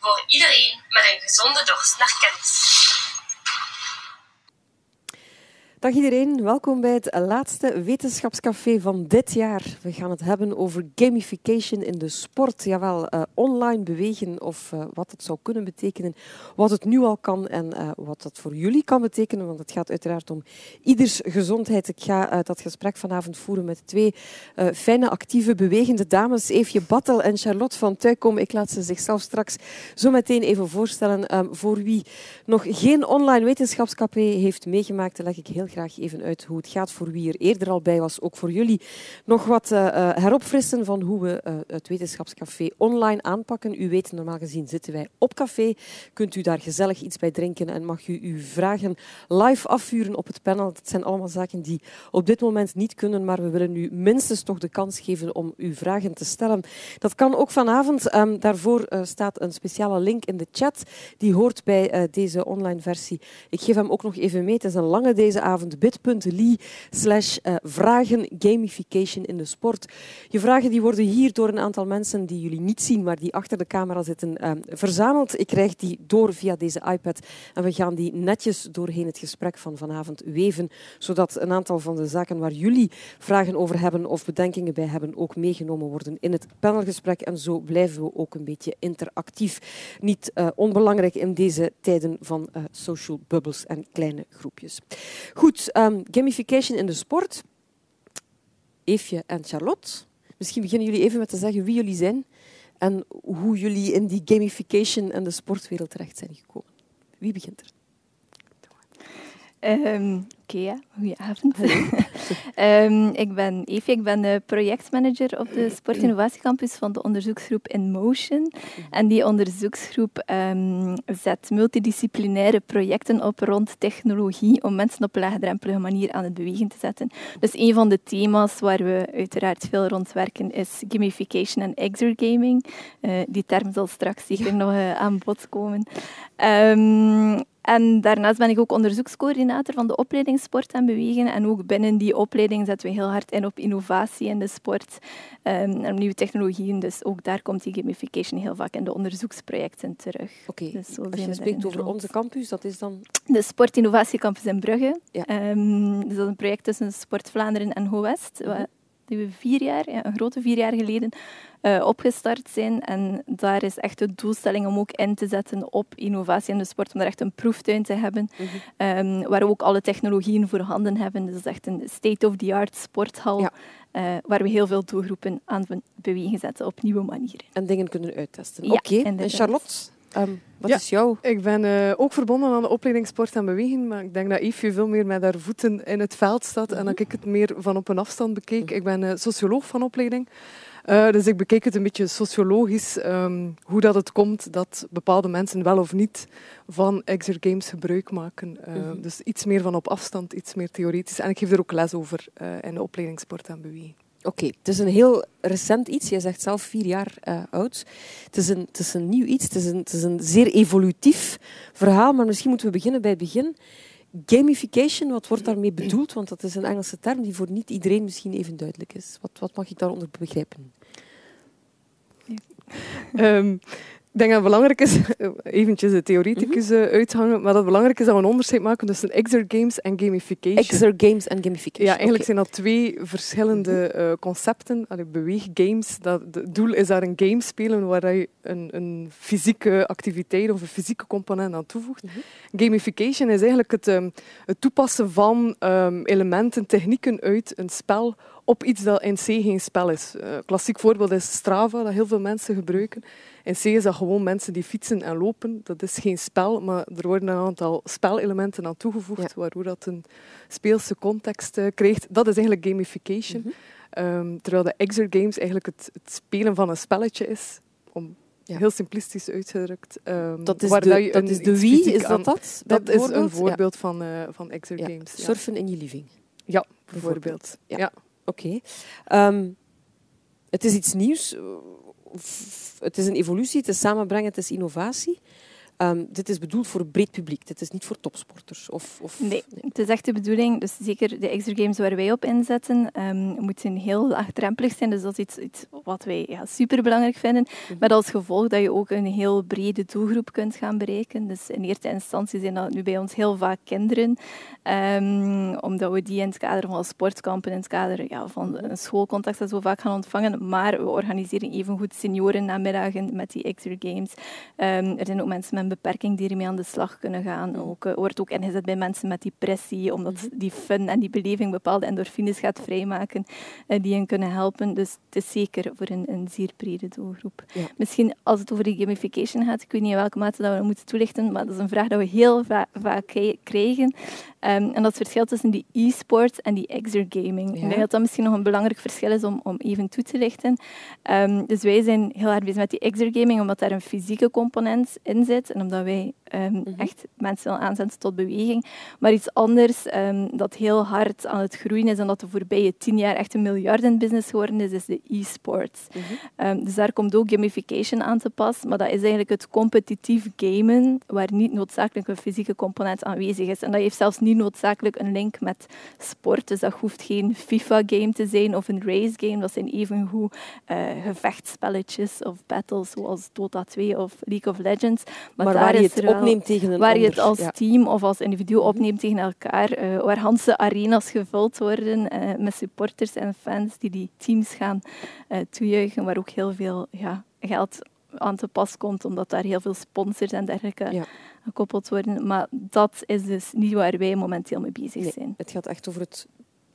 Voor iedereen met een gezonde dorst naar kennis. Dag iedereen, welkom bij het laatste wetenschapscafé van dit jaar. We gaan het hebben over gamification in de sport. Jawel, uh, online bewegen of uh, wat het zou kunnen betekenen, wat het nu al kan en uh, wat dat voor jullie kan betekenen, want het gaat uiteraard om ieders gezondheid. Ik ga dat gesprek vanavond voeren met twee fijne, actieve, bewegende dames, Eefje Battel en Charlotte van Tuikom. Ik laat ze zichzelf straks zo meteen even voorstellen. Um, voor wie nog geen online wetenschapscafé heeft meegemaakt, leg ik heel graag even uit hoe het gaat voor wie er eerder al bij was. Ook voor jullie nog wat uh, heropfrissen van hoe we uh, het wetenschapscafé online aanpakken. U weet, normaal gezien zitten wij op café. Kunt u daar gezellig iets bij drinken en mag u uw vragen live afvuren op het panel. Dat zijn allemaal zaken die op dit moment niet kunnen, maar we willen u minstens toch de kans geven om uw vragen te stellen. Dat kan ook vanavond. Um, daarvoor staat een speciale link in de chat. Die hoort bij deze online versie. Ik geef hem ook nog even mee. Het is een lange deze avond avond bit.ly slash eh, vragen gamification in de sport. Je vragen die worden hier door een aantal mensen die jullie niet zien, maar die achter de camera zitten, uh, verzameld. Ik krijg die door via deze iPad en we gaan die netjes doorheen het gesprek van vanavond weven, zodat een aantal van de zaken waar jullie vragen over hebben of bedenkingen bij hebben ook meegenomen worden in het panelgesprek. En zo blijven we ook een beetje interactief. Niet uh, onbelangrijk in deze tijden van uh, social bubbles en kleine groepjes. Goed, um, gamification in de sport. Eefje en Charlotte. Misschien beginnen jullie even met te zeggen wie jullie zijn en hoe jullie in die gamification en de sportwereld terecht zijn gekomen. Wie begint er? Um, Oké, okay, ja. goedenavond. um, ik ben Evie, ik ben de projectmanager op de Sportinnovatiecampus van de onderzoeksgroep InMotion. En die onderzoeksgroep um, zet multidisciplinaire projecten op rond technologie om mensen op een laagdrempelige manier aan het bewegen te zetten. Dus een van de thema's waar we uiteraard veel rond werken is gamification en exergaming. Uh, die term zal straks zeker nog uh, aan bod komen. Um, en daarnaast ben ik ook onderzoekscoördinator van de opleiding Sport en Bewegen. En ook binnen die opleiding zetten we heel hard in op innovatie in de sport um, en nieuwe technologieën. Dus ook daar komt die gamification heel vaak in de onderzoeksprojecten terug. Oké, okay. dus als je spreekt over onze campus, dat is dan? De Sportinnovatiecampus in Brugge. Ja. Um, dus dat is een project tussen Sport Vlaanderen en HoWest. Mm -hmm die we vier jaar, ja, een grote vier jaar geleden, uh, opgestart zijn. En daar is echt de doelstelling om ook in te zetten op innovatie in de sport, om daar echt een proeftuin te hebben, mm -hmm. um, waar we ook alle technologieën voorhanden hebben. Dus dat is echt een state-of-the-art sporthal, ja. uh, waar we heel veel doelgroepen aan bewegen zetten op nieuwe manieren. En dingen kunnen uittesten. Ja, Oké, okay. en Charlotte? Um, wat ja, is jou? Ik ben uh, ook verbonden aan de opleiding Sport en Bewegen, maar ik denk dat Yves veel meer met haar voeten in het veld staat en dat ik het meer van op een afstand bekeek. Ik ben uh, socioloog van opleiding. Uh, dus ik bekeek het een beetje sociologisch, um, hoe dat het komt dat bepaalde mensen wel of niet van exergames gebruik maken. Uh, mm -hmm. Dus iets meer van op afstand, iets meer theoretisch. En ik geef er ook les over uh, in de opleiding Sport en Beweging. Oké, het is een heel recent iets. Je zegt zelf vier jaar uh, oud. Het is, een, het is een nieuw iets. Het is een, het is een zeer evolutief verhaal. Maar misschien moeten we beginnen bij het begin. Gamification, wat wordt daarmee bedoeld? Want dat is een Engelse term die voor niet iedereen misschien even duidelijk is. Wat, wat mag ik daaronder begrijpen? um, ik denk dat het belangrijk is, eventjes de theoreticus mm -hmm. uithangen, maar dat het belangrijk is dat we een onderscheid maken tussen exergames en gamification. Exergames en gamification. Ja, eigenlijk okay. zijn dat twee verschillende uh, concepten. Allee, beweeggames, dat, het doel is daar een game spelen waar je een, een fysieke activiteit of een fysieke component aan toevoegt. Mm -hmm. Gamification is eigenlijk het, um, het toepassen van um, elementen, technieken uit een spel op iets dat in C geen spel is. Een uh, klassiek voorbeeld is Strava, dat heel veel mensen gebruiken. In C is dat gewoon mensen die fietsen en lopen. Dat is geen spel, maar er worden een aantal spelelementen aan toegevoegd, ja. waardoor dat een speelse context uh, krijgt. Dat is eigenlijk gamification. Mm -hmm. um, terwijl de exergames eigenlijk het, het, spelen van een spelletje is, om ja. heel simplistisch uitgedrukt. Um, dat is de, dat is de wie, is dat dat? Dat is een voorbeeld ja. van, uh, van exergames. Ja. Surfen in je living. Ja, bijvoorbeeld. Ja. Oké. Um, het is iets nieuws het is een evolutie, het is samenbrengen, het is innovatie. Ehm, dit is bedoeld voor een breed publiek. Dit is niet voor topsporters. Of, of, nee, het is echt de bedoeling. Dus zeker de extra games waar wij op inzetten, um, moeten heel laagdrempelig zijn. Dus dat is iets, iets wat wij ja, super belangrijk vinden. Mm Met als gevolg dat je ook een heel brede doelgroep kunt gaan bereiken. Dus in eerste instantie zijn dat nu bij ons heel vaak kinderen. Um, omdat we die in het kader van sportkampen, in het kader ja, van een schoolcontext zo vaak gaan ontvangen. Maar we organiseren evengoed senioren namiddagen met die extra games. er zijn ook mensen met een beperking die ermee aan de slag kunnen gaan. Ook, uh, wordt ook ingezet bij mensen met depressie, omdat die fun en die beleving bepaalde endorfines gaat vrijmaken uh, die hen kunnen helpen. Dus het is zeker voor een, een zeer brede doelgroep. Misschien als het over de gamification gaat, ik weet niet in welke mate dat we moeten toelichten, maar dat is een vraag dat we heel vaak krijgen. Um, en dat verschil tussen die e-sports en die exergaming. Ik denk dat dat misschien nog een belangrijk verschil is om, om even toe te lichten. Um, dus wij zijn heel erg bezig met die exergaming, omdat daar een fysieke component in zit en omdat wij um, echt mensen wil aanzetten tot beweging. Maar iets anders dat heel hard aan het groeien is en dat de voorbije tien jaar echt een miljardenbusiness geworden is, is de e-sports. Mhm. dus daar komt ook gamification aan te pas, maar dat is eigenlijk het competitief gamen waar niet noodzakelijk een fysieke component aanwezig is. En dat heeft zelfs niet noodzakelijk een link met sport. Dus dat hoeft geen FIFA-game te zijn of een race-game. Dat zijn evengoed uh, gevechtspelletjes of battles zoals Dota 2 of League of Legends. Maar, waar je het opneemt tegen een Waar ander. je het als team of als individu opneemt tegen elkaar. Uh, waar Hanse arenas gevuld worden uh, met supporters en fans die die teams gaan toejuichen. Waar ook heel veel ja, geld aan te pas komt, omdat daar heel veel sponsors en dergelijke ja gekoppeld worden. Maar dat is dus niet waar wij momenteel mee bezig zijn. het gaat echt over het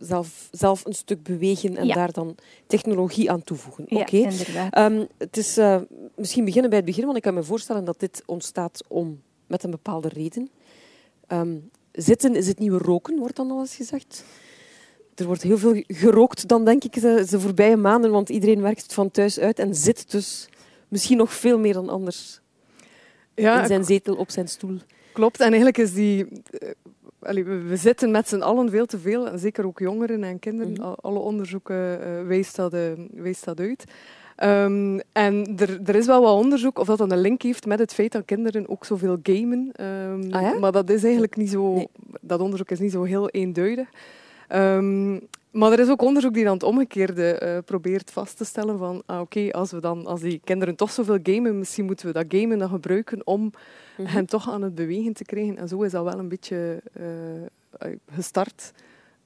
zelf, zelf een stuk bewegen en daar dan technologie aan toevoegen. Ja, Oké. Um, het is uh, misschien beginnen bij het begin, want ik kan me voorstellen dat dit ontstaat om, met een bepaalde reden. Um, zitten is het nieuwe roken, wordt dan al eens gezegd. Er wordt heel veel gerookt dan, denk ik, de, de voorbije maanden, want iedereen werkt van thuis uit en zit dus misschien nog veel meer dan anders ja, in zijn zetel, op zijn stoel. Klopt, en eigenlijk is die... We zitten met z'n allen veel te veel, en zeker ook jongeren en kinderen. Mhm. Alle onderzoeken uh, wijst, dat, uh, wijst dat uit. Um, en er, er, is wel wat onderzoek of dat dan een link heeft met het feit dat kinderen ook zoveel gamen. Um, ah, ja? Maar dat is eigenlijk niet zo... Nee. Dat onderzoek is niet zo heel eenduidig. Um, maar er is ook onderzoek die dan het omgekeerde uh, probeert vast te stellen van ah, oké, als we dan als die kinderen toch zoveel gamen, misschien moeten we dat gamen dan gebruiken om mm hen toch aan het bewegen te krijgen. En zo is dat wel een beetje uh, gestart.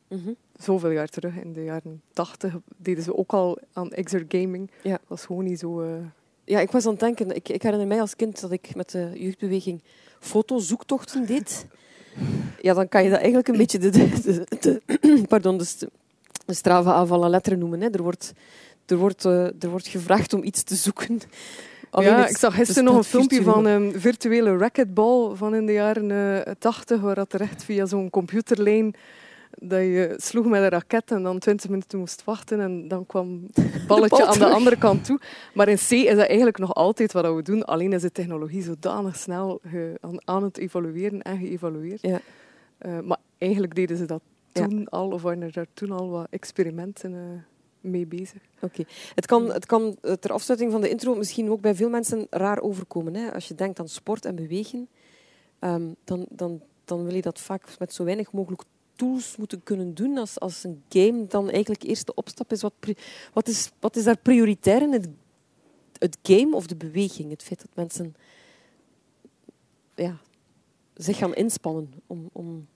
Mm Zoveel jaar terug, in de jaren tachtig, deden ze ook al aan exergaming. Ja. Dat was gewoon niet zo... Ja, ik was aan het denken, ik, ik herinner mij als kind dat ik met de jeugdbeweging fotozoektochten deed. Ja, dan kan je dat eigenlijk een beetje de, de, de, pardon, dus de strava aanvallen letteren noemen. Hè. Er, wordt, er, wordt, uh, er wordt gevraagd om iets te zoeken. Alleen ja, ik zag gisteren nog een filmpje van een virtuele racquetbal van in de jaren uh, 80, waar dat er echt via zo'n computerlijn dat je sloeg met een raket en dan 20 minuten moest wachten en dan kwam het balletje aan de andere kant toe. Maar in C is dat eigenlijk nog altijd wat we doen, alleen is de technologie zodanig snel aan, het evolueren en geëvalueerd. Ja. Uh, maar eigenlijk deden ze dat toen al, of waren er daar toen al wat experimenten uh, mee bezig. Oké. Het, kan, het kan eh, ter afsluiting van de intro misschien ook bij veel mensen raar overkomen. Hè? Als je denkt aan sport en bewegen, um, dan, dan, dan wil je dat vaak met zo weinig mogelijk tools moeten kunnen doen als, als een game dan eigenlijk eerst de opstap is. Wat, wat, is. wat is daar prioritair in het, het game of de beweging? Het feit dat mensen ja, zich gaan inspannen om, om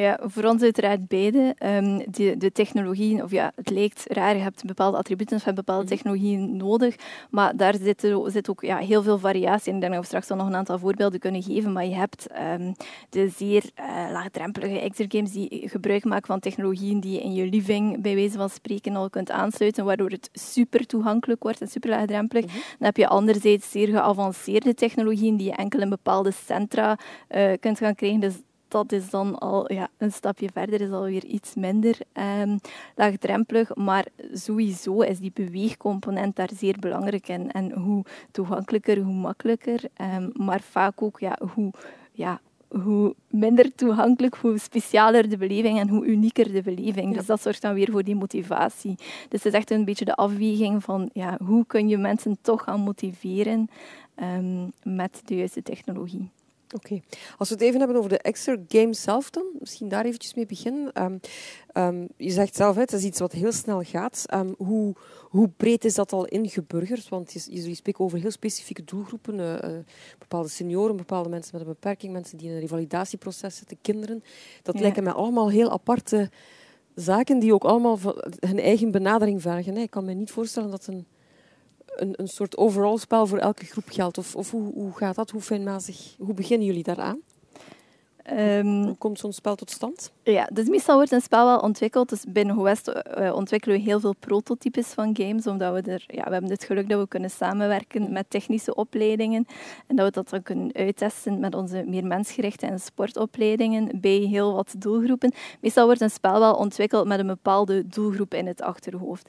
ja, voor ons uiteraard beide. Um, de, de technologieën, of ja, het lijkt raar, je hebt bepaalde attributen of je hebt bepaalde mhm. technologieën nodig, maar daar zit, er, zit ook ja, heel veel variatie in. Ik denk dat we straks nog een aantal voorbeelden kunnen geven, maar je hebt um, de zeer uh, laagdrempelige exergames die gebruik maken van technologieën die je in je living bij wijze van spreken al kunt aansluiten, waardoor het super toegankelijk wordt en super laagdrempelig. Mhm. Dan heb je anderzijds zeer geavanceerde technologieën die je enkel in bepaalde centra uh, kunt gaan krijgen. Dus dat is dan al ja, een stapje verder, is alweer iets minder um, laagdrempelig. Maar sowieso is die beweegcomponent daar zeer belangrijk in. En hoe toegankelijker, hoe makkelijker. Um, maar vaak ook ja, hoe ja, hoe minder toegankelijk, hoe specialer de beleving en hoe unieker de beleving. Dus dat zorgt dan weer voor die motivatie. Dus het is echt een beetje de afweging van ja, hoe kun je mensen toch gaan motiveren um, met de juiste technologie. Oké. Als we het even hebben over de extra game zelf dan, misschien daar eventjes mee beginnen. Um, um, je zegt zelf, het is iets wat heel snel gaat. Um, hoe, hoe breed is dat al ingeburgerd? Want je, je spreekt over heel specifieke doelgroepen. Uh, uh, bepaalde senioren, bepaalde mensen met een beperking, mensen die in een revalidatieproces zitten, kinderen. Dat ja. lijken mij allemaal heel aparte zaken die ook allemaal hun eigen benadering vergen. Ik kan me niet voorstellen dat een een, een soort overall spel voor elke groep geldt? Of, of hoe, hoe gaat dat? Hoe fijnmazig? Hoe beginnen jullie daaraan? Um, Hoe komt zo'n spel tot stand? Ja, dus meestal wordt een spel wel ontwikkeld. Dus binnen GoWest uh, ontwikkelen we heel veel prototypes van games, omdat we er, ja, we hebben het geluk dat we kunnen samenwerken met technische opleidingen en dat we dat dan kunnen uittesten met onze meer mensgerichte en sportopleidingen bij heel wat doelgroepen. Meestal wordt een spel wel ontwikkeld met een bepaalde doelgroep in het achterhoofd.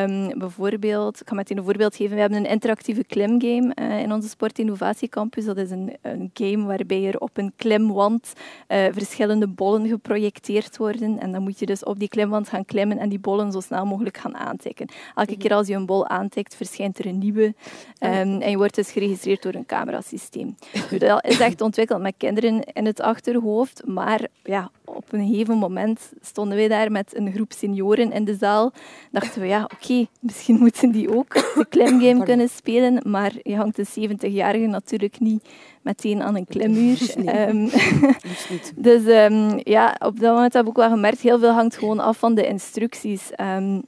Um, bijvoorbeeld, ik ga meteen een voorbeeld geven. We hebben een interactieve klimgame uh, in onze sportinnovatiecampus. Dat is een, een game waarbij er op een klimwand uh, verschillende bollen geprojecteerd worden. En dan moet je dus op die klimwand gaan klimmen en die bollen zo snel mogelijk gaan aantikken. Elke mhm. keer als je een bol aantikt, verschijnt er een nieuwe. Um, en je wordt dus geregistreerd door een camerasysteem. Dus dat is echt ontwikkeld met kinderen in het achterhoofd. Maar ja, op een gegeven moment stonden wij daar met een groep senioren in de zaal. Dachten we, ja, oké, okay, misschien moeten die ook de klimgame kunnen spelen. Maar je hangt een 70-jarige natuurlijk niet meteen aan een klimmuur. Nee, um, dus um, ja, op dat moment heb ik ook wel gemerkt, heel veel hangt gewoon af van de instructies. Um,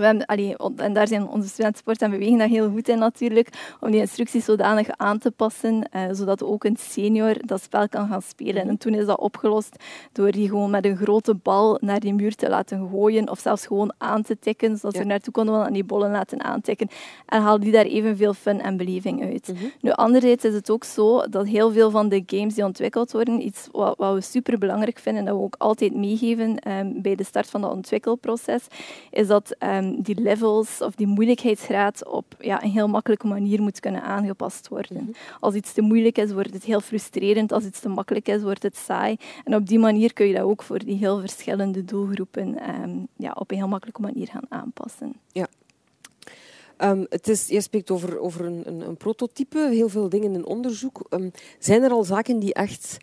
we hebben, allee, en daar zijn onze studenten sport en beweging daar heel goed in natuurlijk, om die instructies zodanig aan te passen, uh, zodat ook een senior dat spel kan gaan spelen. En toen is dat opgelost door die gewoon met een grote bal naar die muur te laten gooien, of zelfs gewoon aan te tikken, zodat ja. ze naartoe konden en die bollen laten aantikken. En haalden die daar evenveel fun en beleving uit. Mm -hmm. Nu, anderzijds is het ook zo dat heel veel van de games die ontwikkeld worden, iets wat, wat we super belangrijk vinden, dat we ook altijd meegeven um, bij de start van dat ontwikkelproces, is dat um, die levels of die moeilijkheidsgraad op ja, een heel makkelijke manier moet kunnen aangepast worden. Mhm. Als iets te moeilijk is, wordt het heel frustrerend. Als iets te makkelijk is, wordt het saai. En op die manier kun je dat ook voor die heel verschillende doelgroepen um, ja, op een heel makkelijke manier gaan aanpassen. Ja. Um, het is, je spreekt over, over een, een, een, prototype, heel veel dingen in onderzoek. Um, zijn er al zaken die echt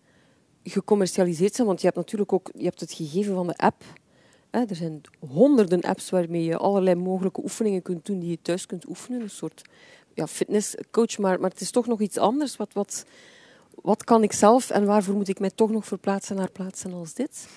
gecommercialiseerd zijn? Want je hebt natuurlijk ook je hebt het gegeven van de app er zijn honderden apps waarmee je allerlei mogelijke oefeningen kunt doen die je thuis kunt oefenen. Een soort ja, fitnesscoach, maar, maar het is toch nog iets anders. Wat, wat, wat kan ik zelf en waarvoor moet ik mij toch nog verplaatsen naar plaatsen als dit?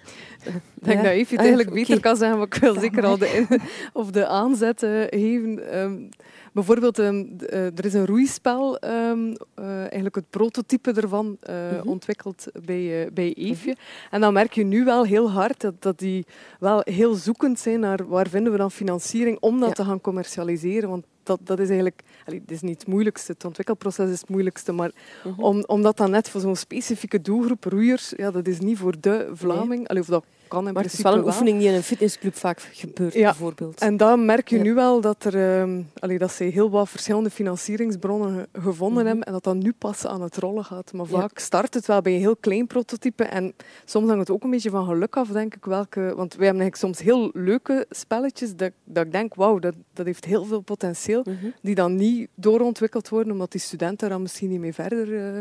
ik denk ja. dat Evie het eigenlijk beter okay. kan zeggen, maar ik wil ja, zeker al de, of de aanzetten geven. Um, Bijvoorbeeld, um, er is een roeispel, um, uh, eigenlijk het prototype ervan, mm -hmm. ontwikkeld bij, bij Eefje. Mm -hmm. En dan merk je nu wel heel hard dat, dat die wel heel zoekend zijn naar waar vinden we dan financiering om dat ja. te gaan commercialiseren. Want dat, dat is eigenlijk, allee, het is niet het moeilijkste, het ontwikkelproces is het moeilijkste, maar -hmm. om, omdat dat net voor zo'n specifieke doelgroep roeiers, ja, dat is niet voor de Vlaming, nee. allee, of dat kan in maar het is wel een oefening die in een fitnessclub vaak gebeurt, ja. bijvoorbeeld. En dan merk je nu wel dat, er, um, allee, dat ze heel wat verschillende financieringsbronnen gevonden mm -hmm. hebben en dat dat nu pas aan het rollen gaat. Maar vaak start het wel bij een heel klein prototype en soms hangt het ook een beetje van geluk af, denk ik. Welke, want wij hebben eigenlijk soms heel leuke spelletjes dat, dat ik denk, wauw, dat, dat heeft heel veel potentieel, mm -hmm. die dan niet doorontwikkeld worden omdat die studenten dan misschien niet mee verder... Uh,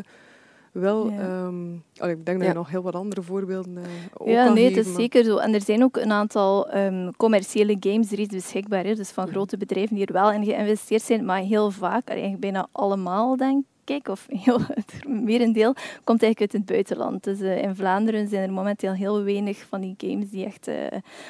wel, ja. um, ik denk dat je nog heel wat andere voorbeelden uh, ook Ja, nee, geven, het is maar... zeker zo. En er zijn ook een aantal um, commerciële games reeds beschikbaar. Hè, dus van grote bedrijven die er wel in geïnvesteerd zijn, maar heel vaak, eigenlijk bijna allemaal, denk kijk, of heel, het merendeel, komt eigenlijk uit het buitenland. Dus uh, in Vlaanderen zijn er momenteel heel weinig van die games die echt, uh,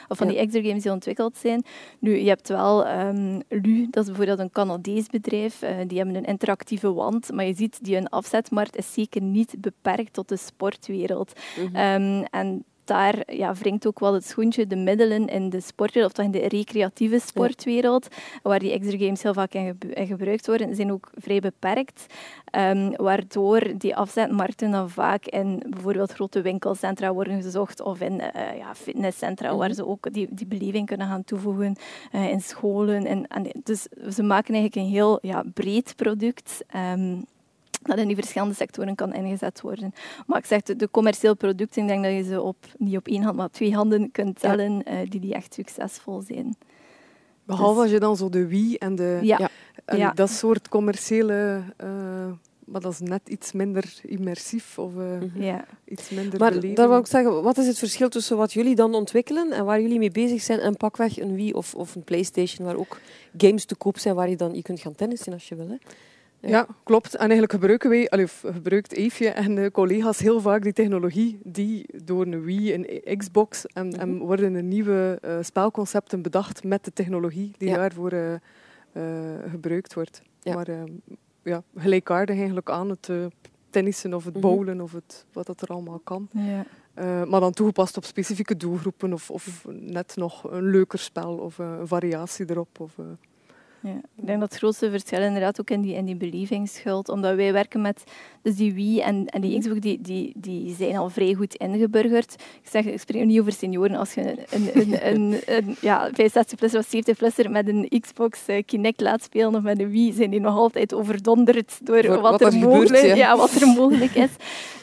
of van ja. die extra games die ontwikkeld zijn. Nu, je hebt wel um, LU, dat is bijvoorbeeld een Canadees bedrijf, uh, die hebben een interactieve wand, maar je ziet, die hun afzetmarkt is zeker niet beperkt tot de sportwereld. Mm -hmm. um, en daar ja, wringt ook wel het schoentje de middelen in de sportwereld, of toch in de recreatieve sportwereld, waar die extra games heel vaak in, ge in gebruikt worden, zijn ook vrij beperkt. Um, waardoor die afzetmarkten dan vaak in bijvoorbeeld grote winkelcentra worden gezocht of in uh, ja, fitnesscentra, mm -hmm. waar ze ook die, die beleving kunnen gaan toevoegen, uh, in scholen. En, en, dus ze maken eigenlijk een heel ja, breed product. Um, dat in die verschillende sectoren kan ingezet worden. Maar ik zeg, de, de commerciële producten, ik denk dat je ze op, niet op één hand, maar op twee handen kunt tellen, ja. uh, die, die echt succesvol zijn. Behalve dus, als je dan zo de Wii en de... Ja. En ja. dat soort commerciële... Uh, maar dat is net iets minder immersief of uh, ja. iets minder Maar beleving. daar wil ik zeggen, wat is het verschil tussen wat jullie dan ontwikkelen en waar jullie mee bezig zijn en pakweg een Wii of, of een Playstation, waar ook games te koop zijn waar je dan je kunt gaan tennissen als je wil. Hè? Ja. ja. klopt. En eigenlijk gebruiken wij, of gebruikt Eefje en de collega's heel vaak die technologie die door een Wii en Xbox en, en worden er nieuwe uh, spelconcepten bedacht met de technologie die Ja. daarvoor uh, uh, gebruikt wordt. Ja. Maar ehm, ja, gelijkaardig eigenlijk aan het tennissen of het Mhm. bowlen of het, wat dat er allemaal kan. Ja. Maar dan toegepast op specifieke doelgroepen of, of net nog een leuker spel of een variatie erop. Of, Ja, ik denk dat het grootste verschil inderdaad ook in die, in die beleving schuilt. Omdat wij werken met dus die Wii en, en die Xbox, die, die, die zijn al vrij goed ingeburgerd. Ik, zeg, ik spreek niet over senioren. Als je een, een, een, een ja, 65-plusser of 70-plusser met een Xbox uh, Kinect laat spelen of met een Wii, zijn die nog altijd overdonderd door wat, wat er gebeurt, mogelijk, ja. ja, wat er mogelijk is.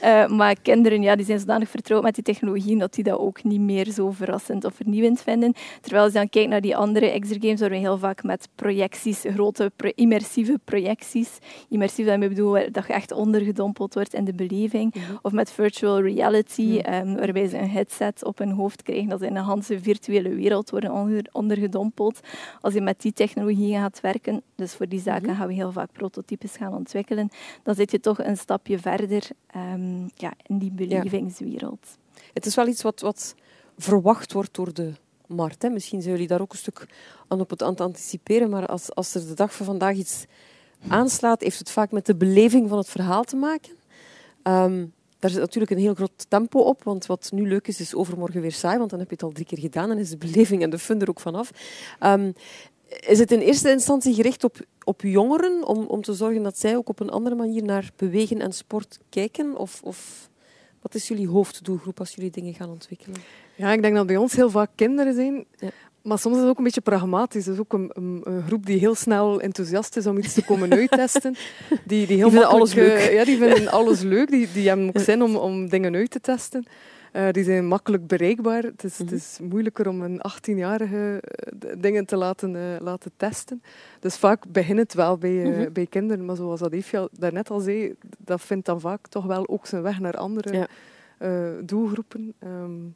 Uh, maar kinderen ja, die zijn zodanig vertrouwd met die technologie dat die dat ook niet meer zo verrassend of vernieuwend vinden. Terwijl als je dan kijkt naar die andere extra-games, waar we heel vaak met projecties, grote pro immersieve projecties, immersief daarmee bedoel dat je echt ondergedompeld wordt in de beleving, Mhm. of met virtual reality, Mhm. um, waarbij ze een headset op hun hoofd krijgen, dat ze in een hele virtuele wereld worden onder, ondergedompeld. Als je met die technologie gaat werken, dus voor die zaken Mhm. gaan we heel vaak prototypes gaan ontwikkelen, dan zit je toch een stapje verder um, ja, in die belevingswereld. Het is wel iets wat, wat verwacht wordt door de Hè. Misschien zijn jullie daar ook een stuk aan op het anticiperen, maar als, als er de dag van vandaag iets aanslaat, heeft het vaak met de beleving van het verhaal te maken. Um, daar zit natuurlijk een heel groot tempo op, want wat nu leuk is, is overmorgen weer saai, want dan heb je het al drie keer gedaan en is de beleving en de fun er ook vanaf. Um, is het in eerste instantie gericht op, op jongeren, om, om te zorgen dat zij ook op een andere manier naar bewegen en sport kijken? Of, of wat is jullie hoofddoelgroep als jullie dingen gaan ontwikkelen? Ja, ik denk dat bij ons heel vaak kinderen zijn. Ja. Maar soms is het ook een beetje pragmatisch. Het is ook een, een, een, groep die heel snel enthousiast is om iets te komen uittesten. Die, die, heel die vinden alles leuk. Ja, die vinden alles leuk. Die, die hebben ook zin om, om dingen uit te testen. Uh, die zijn makkelijk bereikbaar. Het is, mm -hmm. het is moeilijker om een 18-jarige uh, dingen te laten, uh, laten testen. Dus vaak begint het wel bij, mm -hmm. bij kinderen. Maar zoals dat Eefje daarnet al zei, dat vindt dan vaak toch wel ook zijn weg naar andere ja. doelgroepen. Um,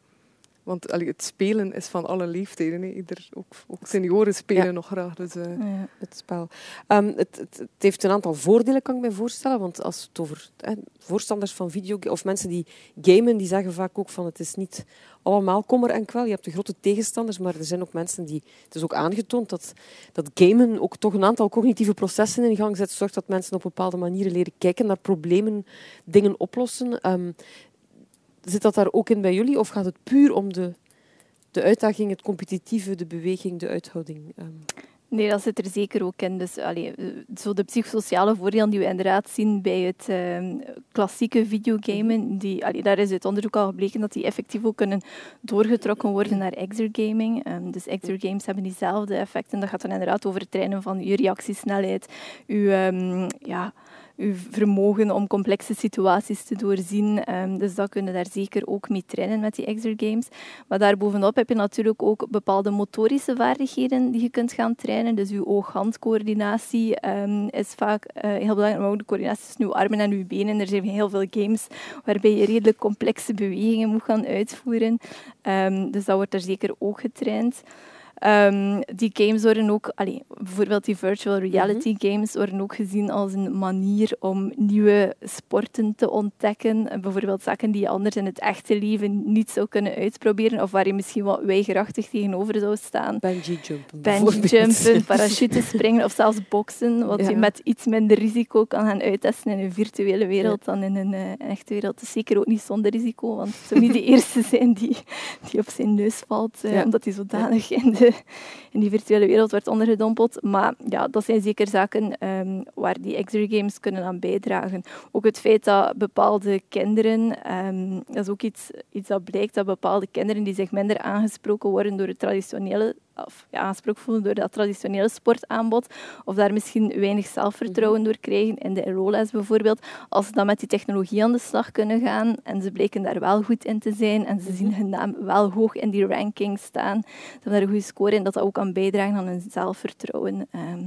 want allee, het spelen is van alle leeftijden. Ieder, ook, ook senioren spelen ja. nog graag. Dus, uh... ja. Het spel. Um, het, het, het, heeft een aantal voordelen, kan ik me voorstellen. Want als het over voorstanders van video of mensen die gamen, die zeggen vaak ook van het is niet allemaal kommer en kwel. Je hebt de grote tegenstanders, maar er zijn ook mensen die... Het is ook aangetoond dat, dat gamen ook toch een aantal cognitieve processen in gang zet. Zorgt dat mensen op bepaalde manieren leren kijken naar problemen, dingen oplossen. Um, Zit dat daar ook in bij jullie of gaat het puur om de, de uitdaging, het competitieve, de beweging, de uithouding? Um. Nee, dat zit er zeker ook in. Dus, allee, zo de psychosociale voordelen die we inderdaad zien bij het uh, klassieke videogamen, die, allee, daar is uit onderzoek al gebleken dat die effectief ook kunnen doorgetrokken worden naar exergaming. Um, dus exergames hebben diezelfde effecten. Dat gaat dan inderdaad over het trainen van je reactiesnelheid, je... Um, ja, uw vermogen om complexe situaties te doorzien. Um, dus dat kunnen daar zeker ook mee trainen met die exergames. Maar daarbovenop heb je natuurlijk ook bepaalde motorische vaardigheden die je kunt gaan trainen. Dus uw oog-handcoördinatie um, is vaak uh, heel belangrijk, maar ook de coördinatie tussen uw armen en uw benen. Er zijn heel veel games waarbij je redelijk complexe bewegingen moet gaan uitvoeren. Um, dus dat wordt er zeker ook getraind. Um, die games worden ook, allee, bijvoorbeeld die virtual reality mm -hmm. games, worden ook gezien als een manier om nieuwe sporten te ontdekken. Bijvoorbeeld zaken die je anders in het echte leven niet zou kunnen uitproberen, of waar je misschien wat weigerachtig tegenover zou staan. Bungee jumpen. Bungee jumpen, parachute springen of zelfs boksen, wat ja. je met iets minder risico kan gaan uittesten in een virtuele wereld ja. dan in een, een echte wereld. Is zeker ook niet zonder risico, want het zou niet de eerste zijn die, die op zijn neus valt, ja. omdat hij zodanig in de in die virtuele wereld wordt ondergedompeld. Maar ja, dat zijn zeker zaken um, waar die exergames kunnen aan bijdragen. Ook het feit dat bepaalde kinderen, um, dat is ook iets, iets dat blijkt, dat bepaalde kinderen die zich minder aangesproken worden door het traditionele of, ja, aansproken voelen door dat traditionele sportaanbod, of daar misschien weinig zelfvertrouwen door krijgen in de RO-les bijvoorbeeld, als ze dan met die technologie aan de slag kunnen gaan en ze bleken daar wel goed in te zijn en ze zien hun naam wel hoog in die ranking staan, ze hebben daar een goede score in, dat dat ook kan bijdragen aan hun zelfvertrouwen. Ehm,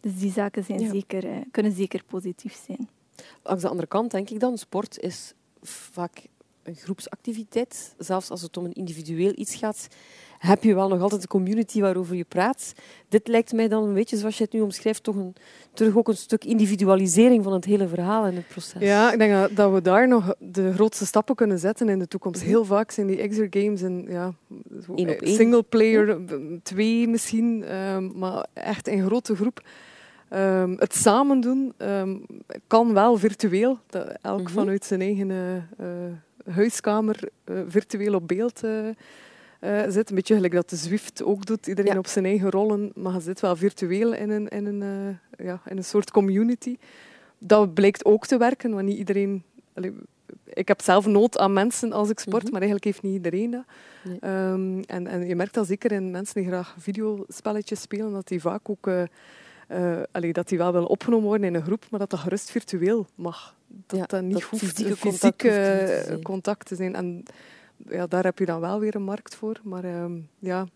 dus die zaken zijn zeker, uh, kunnen zeker positief zijn. Langs de andere kant denk ik dan, sport is vaak een groepsactiviteit. Zelfs als het om een individueel iets gaat, heb je wel nog altijd een community waarover je praat. Dit lijkt mij dan een beetje, zoals je het nu omschrijft, toch een, terug ook een stuk individualisering van het hele verhaal en het proces. Ja, ik denk dat we daar nog de grootste stappen kunnen zetten in de toekomst. Mhm. Heel vaak zijn die exer games en ja, single player, twee misschien, ehm, maar echt een grote groep. Um, het samen doen um, kan wel virtueel. Dat elk mm -hmm. vanuit zijn eigen uh, huiskamer uh, virtueel op beeld uh, zit. Een beetje gelijk dat de Zwift ook doet. Iedereen ja. op zijn eigen rollen. Maar je zit wel virtueel in een, in een, ja, in een soort community. Dat blijkt ook te werken, want niet iedereen... Allee, ik heb zelf nood aan mensen als ik sport, mm -hmm. maar eigenlijk heeft niet iedereen dat. Nee. Um, en, en je merkt dat zeker in mensen die graag videospelletjes spelen, dat die vaak ook uh, allee, dat die wel wel opgenomen worden in een groep, maar dat dat gerust virtueel mag. Dat ja, dat niet dat hoeft fysieke, fysieke contact, te contact, te zijn. En ja, daar heb je dan wel weer een markt voor. Maar uh, ja,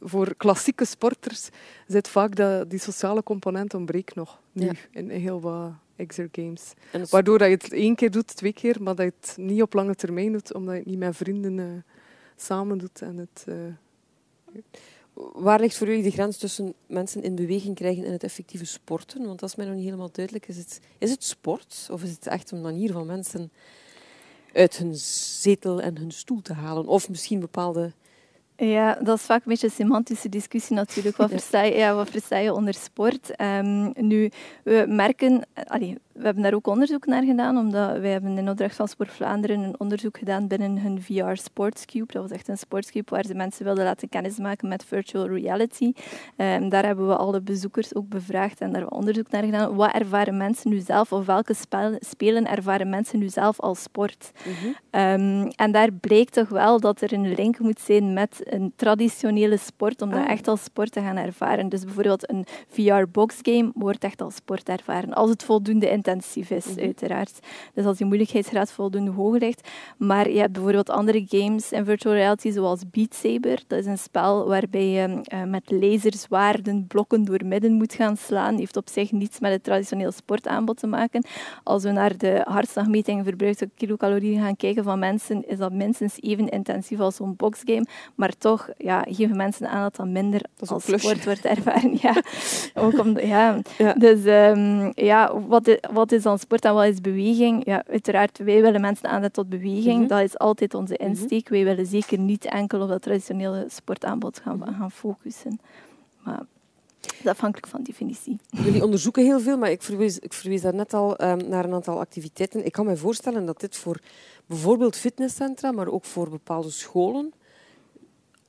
voor klassieke sporters zit vaak dat, die sociale component ontbreekt nog nu ja. in, heel wat exer games. Waardoor dat je het één keer doet, twee keer, maar dat je het niet op lange termijn doet, omdat je het niet met vrienden uh, samen doet. En het, uh, Waar ligt voor jullie de grens tussen mensen in beweging krijgen en het effectieve sporten? Want dat is mij nog niet helemaal duidelijk. Is het, is het sport of is het echt een manier van mensen uit hun zetel en hun stoel te halen? Of misschien bepaalde ja, dat is vaak een beetje een semantische discussie natuurlijk. Wat, versta je, ja, wat versta je onder sport? Um, nu, we merken... Allee, we hebben daar ook onderzoek naar gedaan, omdat wij hebben in opdracht van Sport Vlaanderen een onderzoek gedaan binnen hun VR Sportscube. Dat was echt een sportscube waar ze mensen wilden laten kennismaken met virtual reality. Um, daar hebben we alle bezoekers ook bevraagd en daar hebben we onderzoek naar gedaan. Wat ervaren mensen nu zelf, of welke spel, spelen ervaren mensen nu zelf als sport? Mm -hmm. um, en daar bleek toch wel dat er een link moet zijn met een traditionele sport, om dat ah. echt als sport te gaan ervaren. Dus bijvoorbeeld een VR-boxgame wordt echt als sport ervaren, als het voldoende intensief is, mm -hmm. uiteraard. Dus als die moeilijkheidsgraad voldoende hoog ligt. Maar je hebt bijvoorbeeld andere games in virtual reality, zoals Beat Saber. Dat is een spel waarbij je uh, met laserzwaarden blokken door midden moet gaan slaan. heeft op zich niets met het traditioneel sportaanbod te maken. Als we naar de hartslagmetingen verbruikte kilocalorieën gaan kijken van mensen, is dat minstens even intensief als zo'n boxgame. Maar toch ja, geven mensen aan dat dat minder dat als sport wordt ervaren. Ja, ook om, ja. ja. Dus um, ja, wat is, wat is dan sport en wat is beweging? Ja, uiteraard, wij willen mensen aanzetten tot beweging. Mm -hmm. Dat is altijd onze mhm. insteek. Mm -hmm. Wij willen zeker niet enkel op dat traditionele sportaanbod gaan, -hmm. gaan focussen. Maar dat is afhankelijk van definitie. Jullie onderzoeken heel veel, maar ik verwees, ik verwees daar net al um, naar een aantal activiteiten. Ik kan me voorstellen dat dit voor bijvoorbeeld fitnesscentra, maar ook voor bepaalde scholen,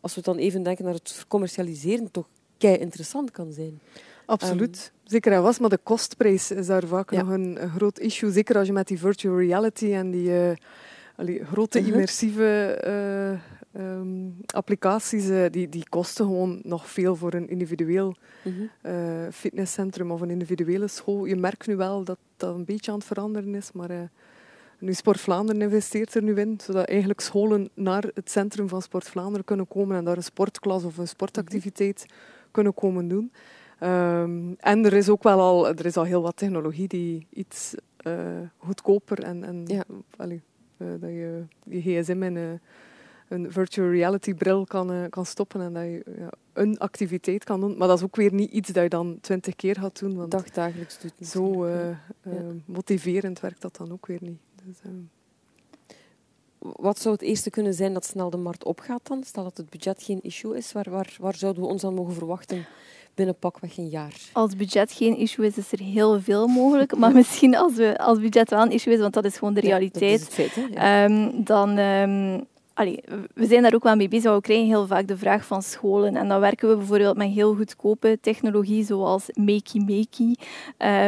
als we dan even denken naar het commercialiseren, toch kei interessant kan zijn. Absoluut. Um, Zeker en was, maar de kostprijs is daar vaak ja. nog een, een, groot issue. Zeker als je met die virtual reality en die uh, allee, grote uh-huh. immersieve uh, um, applicaties, uh, die, die kosten gewoon nog veel voor een individueel uh-huh. fitnesscentrum of een individuele school. Je merkt nu wel dat dat een beetje aan het veranderen is, maar nu, Sport Vlaanderen investeert er nu in, zodat eigenlijk scholen naar het centrum van Sport Vlaanderen kunnen komen en daar een sportklas of een sportactiviteit kunnen komen doen. Um, en er is ook wel al, er is al heel wat technologie die iets uh, goedkoper en, en ja. allee, uh, dat je je gsm in uh, een virtual reality bril kan, kan stoppen en dat je ja, een activiteit kan doen. Maar dat is ook weer niet iets dat je dan twintig keer gaat doen. Want Dagdagelijks doet. Zo ja. motiverend werkt dat dan ook weer niet. Dus, uh... Wat zou het eerste kunnen zijn dat snel de markt opgaat dan? Stel dat het budget geen issue is, waar, waar, waar zouden we ons dan mogen verwachten binnen pakweg een jaar? Als budget geen issue is, is er heel veel mogelijk. Maar misschien als, we, als budget wel een issue is, want dat is gewoon de realiteit, ja, feit, ja. um, dan... Um, allee, we zijn daar ook wel mee bezig. We krijgen heel vaak de vraag van scholen. En dan werken we bijvoorbeeld met heel goedkope technologie, zoals Makey Makey.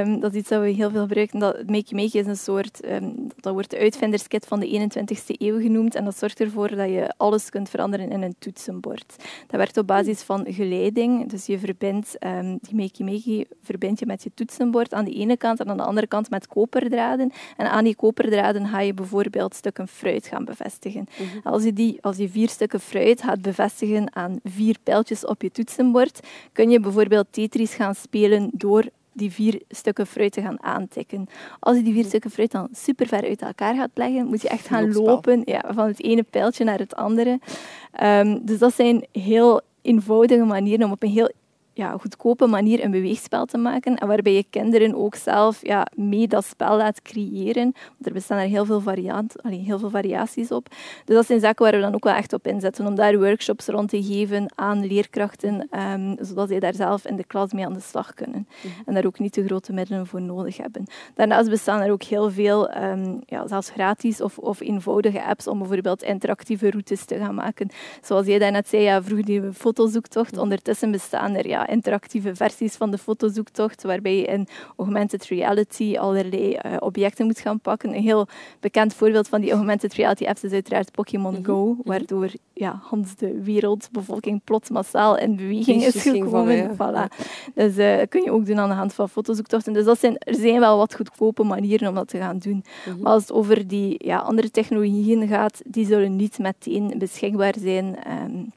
Um, dat is iets dat we heel veel gebruiken. Dat, Makey Makey is een soort, um, dat wordt de uitvinderskit van de 21ste eeuw genoemd. En dat zorgt ervoor dat je alles kunt veranderen in een toetsenbord. Dat werkt op basis van geleiding. Dus je verbindt um, die Makey Makey verbind je met je toetsenbord aan de ene kant en aan de andere kant met koperdraden. En aan die koperdraden ga je bijvoorbeeld stukken fruit gaan bevestigen. Mhm. Als je, die, als je vier stukken fruit gaat bevestigen aan vier pijltjes op je toetsenbord, kun je bijvoorbeeld Tetris gaan spelen door die vier stukken fruit te gaan aantikken. Als je die vier stukken fruit dan super ver uit elkaar gaat leggen, moet je echt gaan lopen ja, van het ene pijltje naar het andere. Um, dus dat zijn heel eenvoudige manieren om op een heel ja, goedkope manier een beweegspel te maken en waarbij je kinderen ook zelf ja, mee dat spel laat creëren. Want er bestaan er heel veel, variant, allee, heel veel variaties op. Dus dat zijn zaken waar we dan ook wel echt op inzetten, om daar workshops rond te geven aan leerkrachten, um, zodat zij daar zelf in de klas mee aan de slag kunnen. Mhm. En daar ook niet te grote middelen voor nodig hebben. Daarnaast bestaan er ook heel veel, um, ja, zelfs gratis of, of eenvoudige apps om bijvoorbeeld interactieve routes te gaan maken. Zoals jij daarnet zei, ja, vroeger die fotozoektocht. Mhm. Ondertussen bestaan er ja, interactieve versies van de fotozoektocht, waarbij je in augmented reality allerlei uh, objecten moet gaan pakken. Een heel bekend voorbeeld van die augmented reality apps is uiteraard Pokémon mhm. Go, mhm. waardoor ja, Hans de wereldbevolking plots massaal in beweging is gekomen. voilà. Dus uh, dat kun je ook doen aan de hand van fotozoektochten. Dus dat zijn, er zijn wel wat goedkope manieren om dat te gaan doen. Mhm. Maar als het over die ja, andere technologieën gaat, die zullen niet meteen beschikbaar zijn. Um,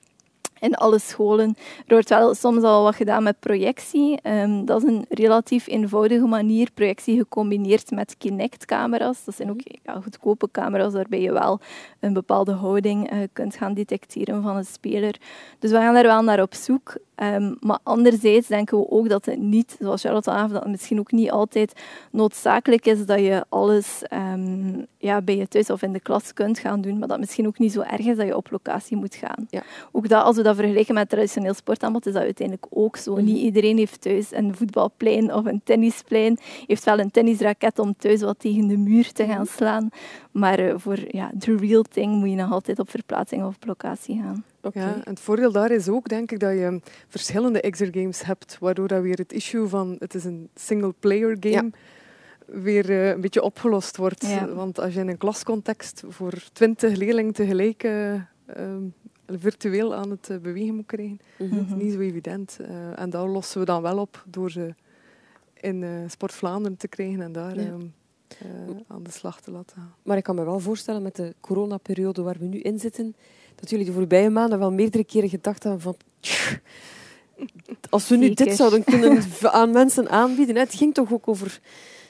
in alle scholen. Er wordt wel soms al wat gedaan met projectie. Um, dat is een relatief eenvoudige manier. Projectie gecombineerd met Kinect-camera's. Dat zijn ook ja, goedkope camera's waarbij je wel een bepaalde houding uh, kunt gaan detecteren van een speler. Dus we gaan daar wel naar op zoek. Um, maar anderzijds denken we ook dat het niet, zoals Charlotte aangaf, dat het misschien ook niet altijd noodzakelijk is dat je alles um, ja, bij je thuis of in de klas kunt gaan doen, maar dat het misschien ook niet zo erg is dat je op locatie moet gaan. Ja. Ook dat, als we dat vergelijken met traditioneel sportaanbod, is dat uiteindelijk ook zo. Mhm. Niet iedereen heeft thuis een voetbalplein of een tennisplein, heeft wel een tennisraket om thuis wat tegen de muur te gaan mhm. slaan. Maar uh, voor ja, the real thing moet je nog altijd op verplaatsing of op locatie gaan. Okay. Ja, en het voordeel daar is ook, denk ik, dat je verschillende exergames hebt, waardoor dat weer het issue van het is een single-player game weer uh, een beetje opgelost wordt. Want als je in een klascontext voor twintig leerlingen tegelijk uh, virtueel aan het bewegen moet krijgen, mm -hmm. is niet zo evident. en dat lossen we dan wel op door ze in Sport Vlaanderen te krijgen en daar... Ehm, aan de slag te laten. Maar ik kan me wel voorstellen met de coronaperiode waar we nu in zitten, dat jullie de voorbije maanden wel meerdere keren gedacht hebben van... Als we nu dit zouden kunnen aan mensen aanbieden. Het ging toch ook over...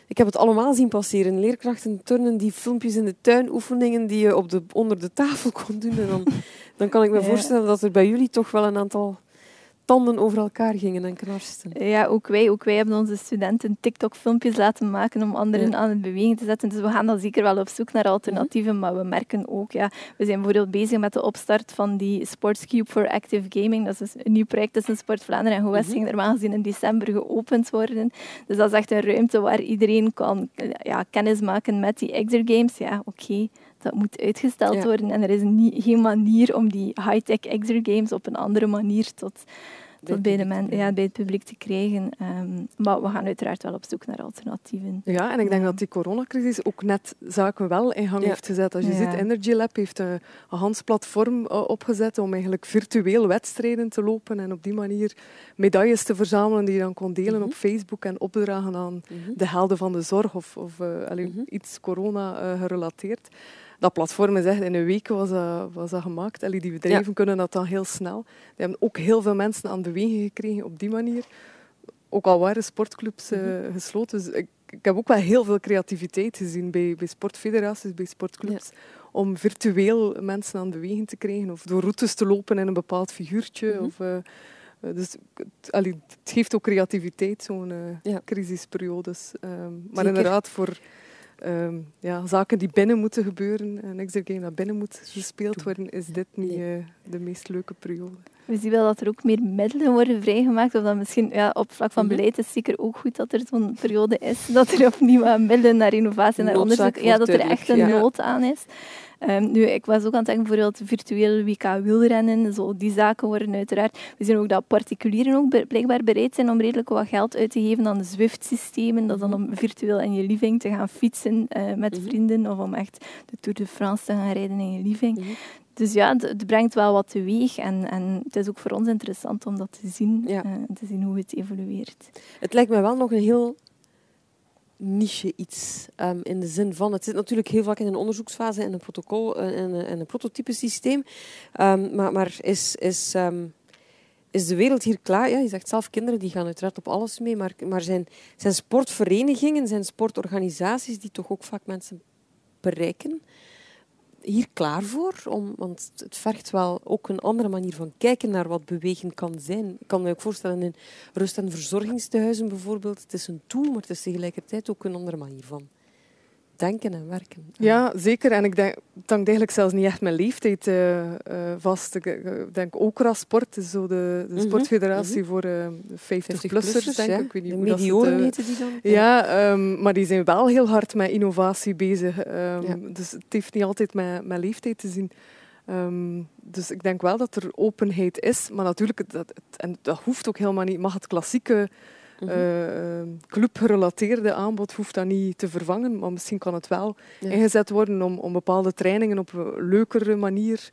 Ik heb het allemaal zien passeren. Leerkrachten turnen die filmpjes in de tuin, oefeningen die je op de, onder de tafel kon doen. En dan, dan kan ik me voorstellen dat er bij jullie toch wel een aantal tanden over elkaar gingen en knarsten. Ja, ook wij, ook wij hebben onze studenten TikTok-filmpjes laten maken om anderen aan het bewegen te zetten. Dus we gaan dan zeker wel op zoek naar alternatieven, maar we merken ook, ja, we zijn bijvoorbeeld bezig met de opstart van die Sportscube for Active Gaming. Dat is dus een nieuw project tussen Sport Vlaanderen en GOES, ging normaal gezien in december geopend worden. Dus dat is echt een ruimte waar iedereen kan ja, kennis maken met die exergames. Ja, oké dat moet uitgesteld worden. En er is geen manier om die high-tech exergames op een andere manier tot, tot bij, de men, ja, bij het publiek te krijgen. Um, maar we gaan uiteraard wel op zoek naar alternatieven. Ja, en ik denk dat die coronacrisis ook net zaken wel in gang heeft gezet. Als je ziet, Energy Lab heeft een, een handsplatform uh, opgezet om eigenlijk virtueel wedstrijden te lopen en op die manier medailles te verzamelen die je dan kon delen mhm. op Facebook en opdragen aan mhm. de helden van de zorg of, of uh, mhm. iets corona uh, gerelateerd dat platform is echt in een week was dat, was dat gemaakt. Allee, die bedrijven kunnen dat dan heel snel. Die hebben ook heel veel mensen aan bewegen gekregen op die manier. Ook al waren sportclubs uh, gesloten. Dus ik, ik, heb ook wel heel veel creativiteit gezien bij, bij sportfederaties, bij sportclubs. Om virtueel mensen aan bewegen te krijgen. Of door routes te lopen in een bepaald figuurtje. Mhm. of, uh, dus allee, het geeft ook creativiteit, zo'n uh, crisisperiodes. Um, maar inderdaad, voor um, ja, zaken die binnen moeten gebeuren, een extra game dat binnen moet gespeeld worden, is dit niet uh, de meest leuke periode. We zien wel dat er ook meer middelen worden vrijgemaakt. Of dat misschien ja, op vlak van Mhm. beleid is het zeker ook goed dat er zo'n periode is. Dat er opnieuw aan middelen naar innovatie, naar onderzoek, ja, dat er echt een ja. nood aan is. Ehm, nu, ik was ook aan het denken, bijvoorbeeld virtueel WK wielrennen, zo, die zaken worden uiteraard... We zien ook dat particulieren ook blijkbaar bereid zijn om redelijk wat geld uit te geven aan de Zwift-systemen. Dat dan om virtueel in je living te gaan fietsen eh, met Mhm. vrienden of om echt de Tour de France te gaan rijden in je living. Mhm. Dus ja, het, het brengt wel wat teweeg en, en het is ook voor ons interessant om dat te zien, Ja. eh, en te zien hoe het evolueert. Het lijkt mij wel nog een heel niche iets. ehm, in de zin van, het zit natuurlijk heel vaak in een onderzoeksfase en een protocol eh, en een, en een prototypesysteem. Ehm, maar maar is, is, ehm, is de wereld hier klaar? Ja, je zegt zelf, kinderen die gaan uiteraard op alles mee. Maar, maar zijn, zijn sportverenigingen, zijn sportorganisaties die toch ook vaak mensen bereiken, hier klaar voor? Want het vergt wel ook een andere manier van kijken naar wat bewegen kan zijn. Ik kan me ook voorstellen in rust- en verzorgingstehuizen bijvoorbeeld. Het is een tool, maar het is tegelijkertijd ook een andere manier van denken en werken. Ja, zeker. En ik denk, het hangt eigenlijk zelfs niet echt mijn leeftijd eh, eh, vast. Ik eh, denk ook Sport is zo de, de Mhm, sportfederatie voor eh, de 50-plussers, 50-plussers, denk ik. ja. ik weet niet de hoe dat het, medioren eh, heten die dan? Ja, ehm, maar die zijn wel heel hard met innovatie bezig. ehm, Ja. Dus het heeft niet altijd met, met leeftijd te zien. Ehm, dus ik denk wel dat er openheid is. Maar natuurlijk, dat, het- en dat hoeft ook helemaal niet. Mag het klassieke Mhm. eh, ehm, clubgerelateerde aanbod hoeft dat niet te vervangen. Maar misschien kan het wel Ja. ingezet worden om, om bepaalde trainingen op een leukere manier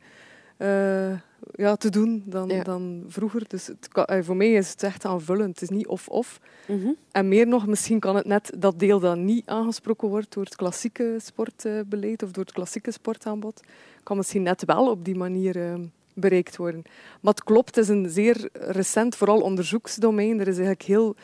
eh, ja, te doen dan, Ja. dan vroeger. Dus het kan- eh, voor mij is het echt aanvullend. Het is niet of-of. Mhm. En meer nog, misschien kan het net dat deel dat niet aangesproken wordt door het klassieke sportbeleid of door het klassieke sportaanbod, kan misschien net wel op die manier eh, bereikt worden. Maar het klopt, het is een zeer recent, vooral onderzoeksdomein. Er is eigenlijk heel,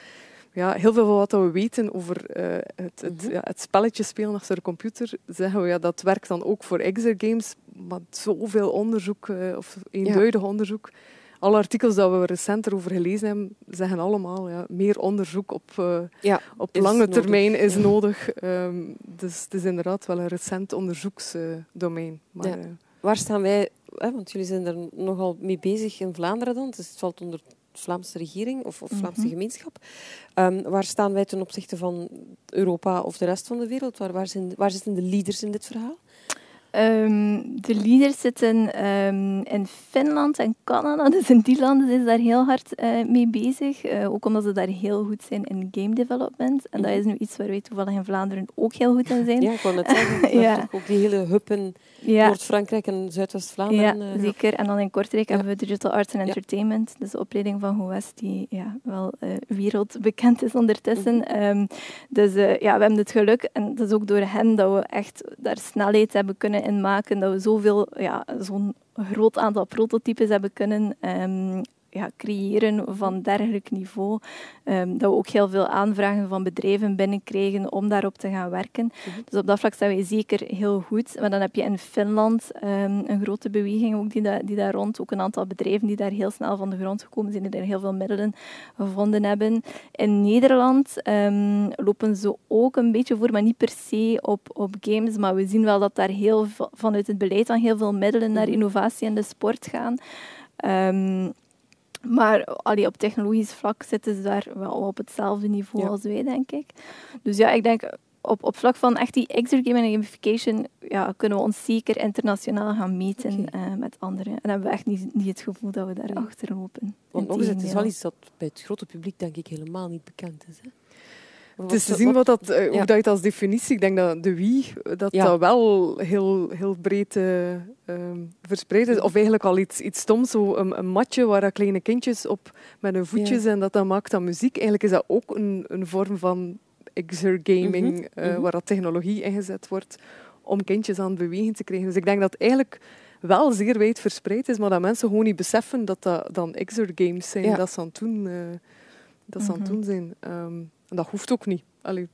ja, heel veel van wat we weten over eh, het, het, Mhm. ja, het spelletje spelen achter de computer. Zeggen we, ja, dat werkt dan ook voor exergames, maar zoveel onderzoek, eh, of eenduidig onderzoek. Alle artikels dat we recent erover gelezen hebben, zeggen allemaal ja, meer onderzoek op, eh, Ja, op lange nodig, termijn is ja. nodig. Ehm, dus het is inderdaad wel een recent onderzoeksdomein. maar, Ja. Waar staan wij, hè, want jullie zijn er nogal mee bezig in Vlaanderen dan, dus het valt onder de Vlaamse regering of, of Vlaamse Mhm. gemeenschap. Ehm, waar staan wij ten opzichte van Europa of de rest van de wereld? Waar, waar, zijn, waar zitten de leaders in dit verhaal? Ehm, de leaders zitten ehm, in Finland en Canada, dus in die landen zijn ze daar heel hard eh, mee bezig. Eh, ook omdat ze daar heel goed zijn in game development. En dat is nu iets waar wij toevallig in Vlaanderen ook heel goed in zijn. Ja, ik wou net zeggen, Ja. ook die hele hub in Ja. Noord-Frankrijk en Zuidwest-Vlaanderen. Ja, eh, zeker. En dan in Kortrijk Ja. hebben we Digital Arts and. Entertainment, dus de opleiding van GOES, die ja, wel wereldbekend is ondertussen. Mhm. Ehm, dus ja, we hebben het geluk, en het is ook door hen dat we echt daar snelheid hebben kunnen in maken, dat we zoveel, ja, zo'n groot aantal prototypes hebben kunnen ehm, ja, creëren van dergelijk niveau. Ehm, dat we ook heel veel aanvragen van bedrijven binnenkrijgen om daarop te gaan werken. Mhm. Dus op dat vlak staan wij zeker heel goed. Maar dan heb je in Finland ehm, een grote beweging ook die, da die daar rond, ook een aantal bedrijven die daar heel snel van de grond gekomen zijn, die daar heel veel middelen gevonden hebben. In Nederland ehm, lopen ze ook een beetje voor, maar niet per se op, op games. Maar we zien wel dat daar heel vanuit het beleid dan heel veel middelen naar Mhm. innovatie in de sport gaan. Maar allee, op technologisch vlak zitten ze daar wel op hetzelfde niveau Ja. als wij, denk ik. Dus ja, ik denk op, op vlak van echt die exergaming en gamification ja, kunnen we ons zeker internationaal gaan meten eh, met anderen. En hebben we echt niet, niet het gevoel dat we daar Nee. achter lopen. Want nog eens, het is wel iets dat bij het grote publiek denk ik helemaal niet bekend is. Hè? Het is te zien wat dat, eh, hoe ja. dat je het als definitie... Ik denk dat de Wii eh, dat, Ja. dat wel heel, heel breed eh, ehm, verspreid is. Of eigenlijk al iets, iets stoms, zo een, een matje waar dat kleine kindjes op met hun voetjes en dat dan maakt dan muziek. Eigenlijk is dat ook een, een vorm van exergaming, eh, mhm. waar dat technologie ingezet wordt om kindjes aan het bewegen te krijgen. Dus ik denk dat eigenlijk wel zeer wijd verspreid is, maar dat mensen gewoon niet beseffen dat dat dan exergames zijn dat ze aan het doen, dat ze aan het Mhm. doen zijn. Ehm, en dat hoeft ook niet. Allee,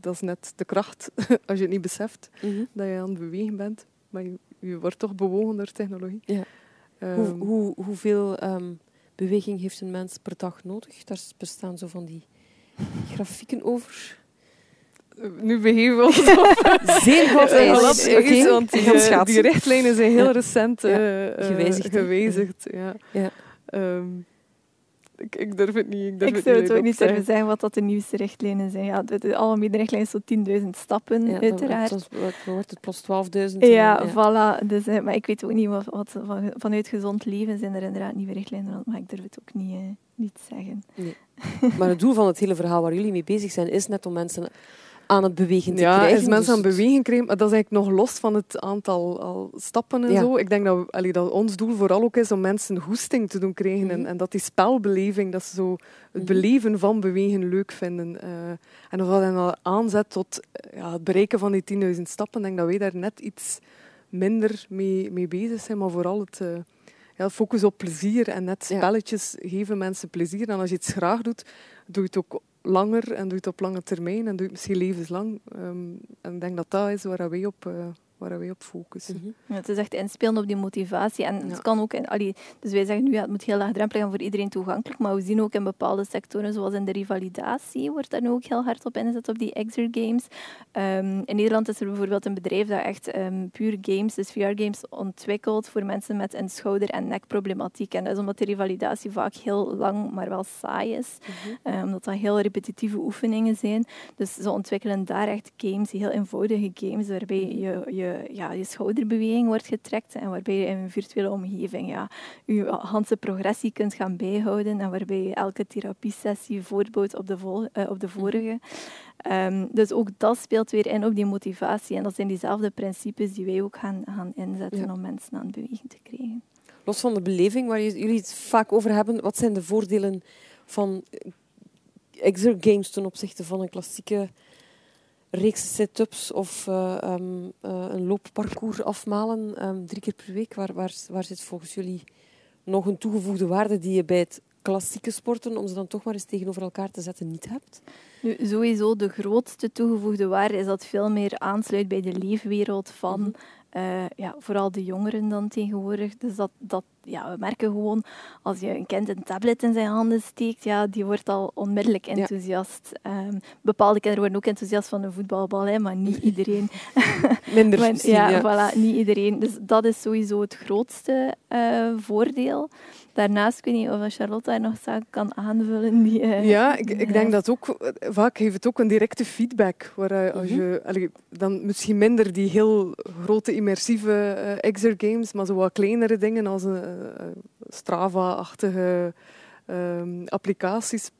dat is net de kracht, als je het niet beseft, Mhm. dat je aan het bewegen bent. Maar je, je wordt toch bewogen door technologie. Ja. Ehm, Hoe, hoe, hoeveel ehm, beweging heeft een mens per dag nodig? Daar bestaan zo van die grafieken over. nu begeven we ons op Zeer goed Eh, ijs. want die, eh, schaatsen. die richtlijnen zijn heel recent Ja, eh, eh, gewijzigd, gewijzigd, ja. Ja. Ik, ik durf het niet. Ik, durf Ik het zou niet het ook niet zeggen. durven zeggen wat dat de nieuwste richtlijnen zijn. Ja, de, de, allemaal de richtlijnen zo 10.000 stappen, Ja, dan- uiteraard. dan- wordt het? Plus 12.000? Ja, En, voilà. Dus, eh, maar ik weet ook niet wat, wat van- vanuit gezond leven zijn er inderdaad nieuwe richtlijnen rond, maar ik durf het ook niet, eh, niet zeggen. Maar het doel van het hele verhaal waar jullie mee bezig zijn, is net om mensen aan het bewegen te Ja, krijgen. is mensen Dus aan het bewegen krijgen, maar dat is eigenlijk nog los van het aantal al stappen en Ja. zo. Ik denk dat, we- allee, dat ons doel vooral ook is om mensen hoesting te doen krijgen en, Mhm. en dat die spelbeleving, dat ze zo het Mhm. beleven van bewegen leuk vinden. eh, en of dat al aanzet tot ja, het bereiken van die 10.000 stappen, denk dat wij daar net iets minder mee, mee bezig zijn, maar vooral het... ja, focus op plezier en net Ja. spelletjes geven mensen plezier. En als je iets graag doet, doe je het ook langer en doe het op lange termijn en doe het misschien levenslang. Ehm, en ik denk dat dat is waar wij op, eh, waar wij op focussen. Mhm. Ja, het is echt inspelen op die motivatie. En Ja. het kan ook, in, allee, dus wij zeggen nu, ja, het moet heel laagdrempelig en voor iedereen toegankelijk, maar we zien ook in bepaalde sectoren, zoals in de revalidatie, wordt daar nu ook heel hard op ingezet, op die exer games. Ehm, in Nederland is er bijvoorbeeld een bedrijf dat echt ehm, puur games, dus VR-games, ontwikkelt voor mensen met een schouder- en nekproblematiek. En dat is omdat de revalidatie vaak heel lang, maar wel saai is. Eh, omdat dat heel repetitieve oefeningen zijn. Dus ze ontwikkelen daar echt games, heel eenvoudige games, waarbij je, je, ja, je schouderbeweging wordt getrekt en waarbij je in een virtuele omgeving ja, je handse progressie kunt gaan bijhouden en waarbij je elke therapiesessie voortbouwt op de, vol, eh, op de vorige. Ehm, dus ook dat speelt weer in op die motivatie. En dat zijn diezelfde principes die wij ook gaan, gaan inzetten Ja. om mensen aan het bewegen te krijgen. Los van de beleving waar jullie het vaak over hebben, wat zijn de voordelen van exer games ten opzichte van een klassieke reeks sit-ups of eh, ehm, eh, een loopparcours afmalen ehm, drie keer per week? Waar, waar, waar zit volgens jullie nog een toegevoegde waarde die je bij het klassieke sporten, om ze dan toch maar eens tegenover elkaar te zetten, niet hebt? Nu, sowieso de grootste toegevoegde waarde is dat veel meer aansluit bij de leefwereld van Eh, ja, vooral de jongeren dan tegenwoordig. Dus dat, dat, ja, we merken gewoon, als je een kind een tablet in zijn handen steekt, ja, die wordt al onmiddellijk Ja. enthousiast. Ehm, bepaalde kinderen worden ook enthousiast van een voetbalbal, hè, maar niet iedereen. Minder Maar, ja, ja. voilà, niet iedereen. Dus dat is sowieso het grootste eh, voordeel. Daarnaast, ik weet niet of Charlotte daar nog zaken kan aanvullen. Die, eh, Ja, ik, ik denk dat ook, eh, vaak geeft het ook een directe feedback. Waar je, als je, allee, dan misschien minder die heel grote immersieve eh exer games, maar zo wat kleinere dingen als een eh, Strava-achtige ehm, applicaties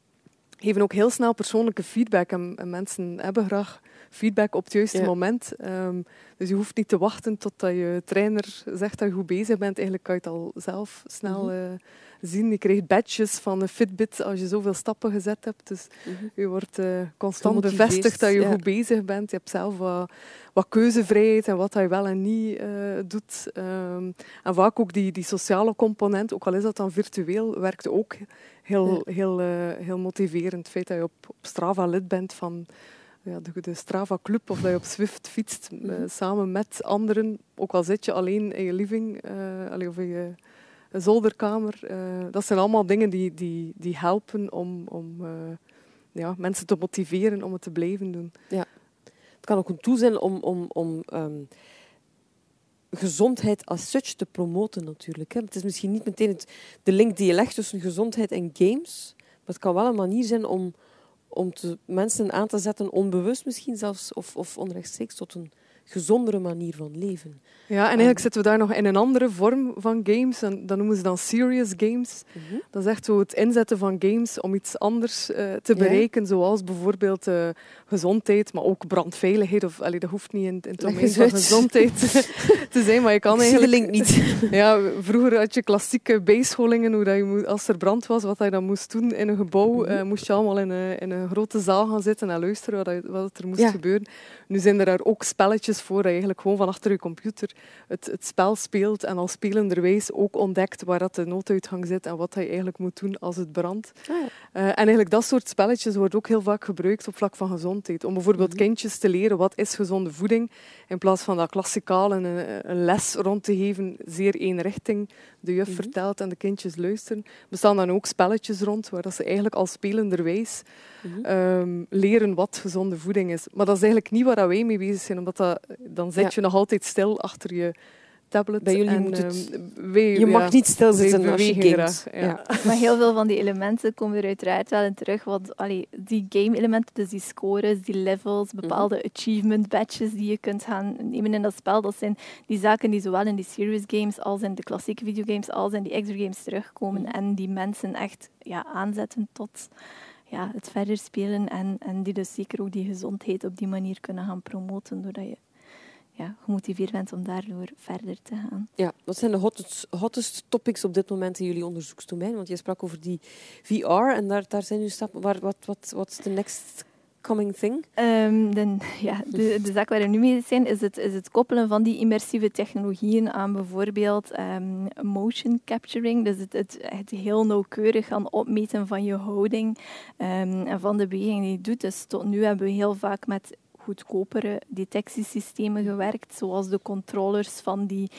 geven ook heel snel persoonlijke feedback. En, en mensen hebben graag feedback op het juiste Ja. moment. Ehm, dus je hoeft niet te wachten totdat je trainer zegt dat je goed bezig bent. Eigenlijk kan je het al zelf snel Mhm. eh, zien. Je krijgt badges van Fitbit als je zoveel stappen gezet hebt. Dus Mhm. je wordt eh, constant bevestigd dat je ja. goed bezig bent. Je hebt zelf wat, wat keuzevrijheid en wat je wel en niet eh, doet. Ehm, en vaak ook die, die sociale component, ook al is dat dan virtueel, werkt ook heel, heel, heel motiverend. Het feit dat je op, op Strava lid bent van ja, de, de Strava Club of dat je op Zwift fietst eh, Mhm. samen met anderen, ook al zit je alleen in je living eh, of in je zolderkamer. eh, dat zijn allemaal dingen die, die, die helpen om, om ja, mensen te motiveren om het te blijven doen. Het kan ook een tool zijn om, om, om ehm, gezondheid als such te promoten natuurlijk. Hè. Het is misschien niet meteen het, de link die je legt tussen gezondheid en games, maar het kan wel een manier zijn om, om te, mensen aan te zetten, onbewust misschien zelfs, of, of onrechtstreeks, tot een gezondere manier van leven. Ja, en eigenlijk zitten we daar nog in een andere vorm van games. En dat noemen ze dan serious games. Dat is echt zo het inzetten van games om iets anders eh, te Ja. bereiken, zoals bijvoorbeeld eh, gezondheid, maar ook brandveiligheid. Of, allee, dat hoeft niet in, in het domein van gezondheid te zijn, maar je kan de eigenlijk... link niet. Ja, vroeger had je klassieke bijscholingen, hoe dat je als er brand was, wat je dan moest doen in een gebouw, Mhm. eh, moest je allemaal in een, in een grote zaal gaan zitten en luisteren wat, er moest Ja. gebeuren. Nu zijn er daar ook spelletjes voor, dat je eigenlijk gewoon van achter je computer het, het spel speelt en als spelenderwijs ook ontdekt waar dat de nooduitgang zit en wat je eigenlijk moet doen als het brandt. Eh, en eigenlijk dat soort spelletjes wordt ook heel vaak gebruikt op vlak van gezondheid. Om bijvoorbeeld Mhm. kindjes te leren wat is gezonde voeding, in plaats van dat klassikaal een, een les rond te geven, zeer één richting. De juf Mhm. vertelt en de kindjes luisteren. Er bestaan dan ook spelletjes rond, waar dat ze eigenlijk al spelenderwijs ehm, leren wat gezonde voeding is. Maar dat is eigenlijk niet waar wij mee bezig zijn, omdat dat, dan zit Ja. je nog altijd stil achter je tablet. Bij jullie en, moet het- ehm, Je mag ja, niet stilzitten als je graag, ja. Maar heel veel van die elementen komen er uiteraard wel in terug. Want allee, die game-elementen, dus die scores, die levels, bepaalde achievement badges die je kunt gaan nemen in dat spel, dat zijn die zaken die zowel in die serious games als in de klassieke videogames als in die extra games terugkomen. En die mensen echt ja, aanzetten tot ja, het verder spelen. En, en die dus zeker ook die gezondheid op die manier kunnen gaan promoten, doordat je ja, gemotiveerd bent om daardoor verder te gaan. Ja, wat zijn de hottest, hottest topics op dit moment in jullie onderzoeksdomein? Want je sprak over die VR en daar, daar zijn nu stappen. Waar, wat, wat, wat is de next coming thing? De, ja, de, de zaak waar we nu mee zijn, is het, is het koppelen van die immersieve technologieën aan bijvoorbeeld ehm, motion capturing. Dus het, het, het heel nauwkeurig gaan opmeten van je houding ehm, en van de beweging die je doet. Dus tot nu hebben we heel vaak met goedkopere detectiesystemen gewerkt, zoals de controllers van die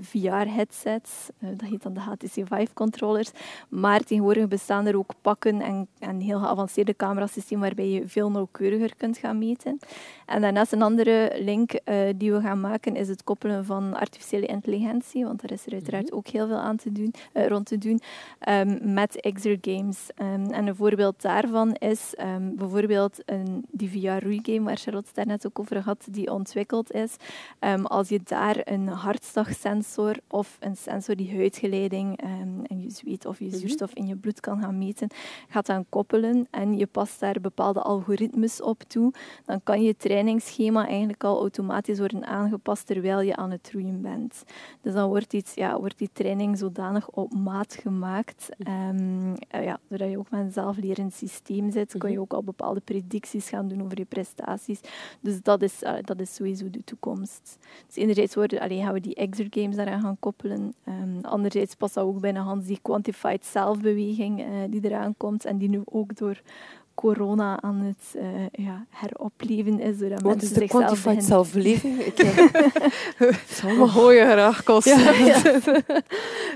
VR-headsets. Eh, dat heet dan de HTC Vive-controllers. Maar tegenwoordig bestaan er ook pakken en, en heel geavanceerde camerasystemen waarbij je veel nauwkeuriger kunt gaan meten. En daarnaast een andere link eh, die we gaan maken is het koppelen van artificiële intelligentie, want daar is er uiteraard ook heel veel aan te doen, eh, rond te doen, ehm, met exergames. Ehm, en een voorbeeld daarvan is ehm, bijvoorbeeld een, die VR-roeigame waar Charlotte het daarnet ook over had, die ontwikkeld is. Als je daar een hartslagsensor of een sensor die huidgeleiding ehm, en je zweet of je zuurstof in je bloed kan gaan meten, gaat aan koppelen en je past daar bepaalde algoritmes op toe, dan kan je trainingsschema eigenlijk al automatisch worden aangepast terwijl je aan het roeien bent. Dus dan wordt, iets, ja, wordt die training zodanig op maat gemaakt. Ehm, eh, ja, doordat je ook met een zelflerend systeem zit, kan je ook al bepaalde predicties gaan doen over je prestaties. Dus dat is, eh, dat is sowieso de toekomst. Dus enerzijds worden, allee, gaan we die exergames daaraan gaan koppelen. Ehm, anderzijds past dat ook bijna Hans die quantified zelfbeweging eh, die eraan komt en die nu ook door corona aan het eh, ja, heropleven is. Doordat Wat mensen is de quantified Maar gooien graag kost.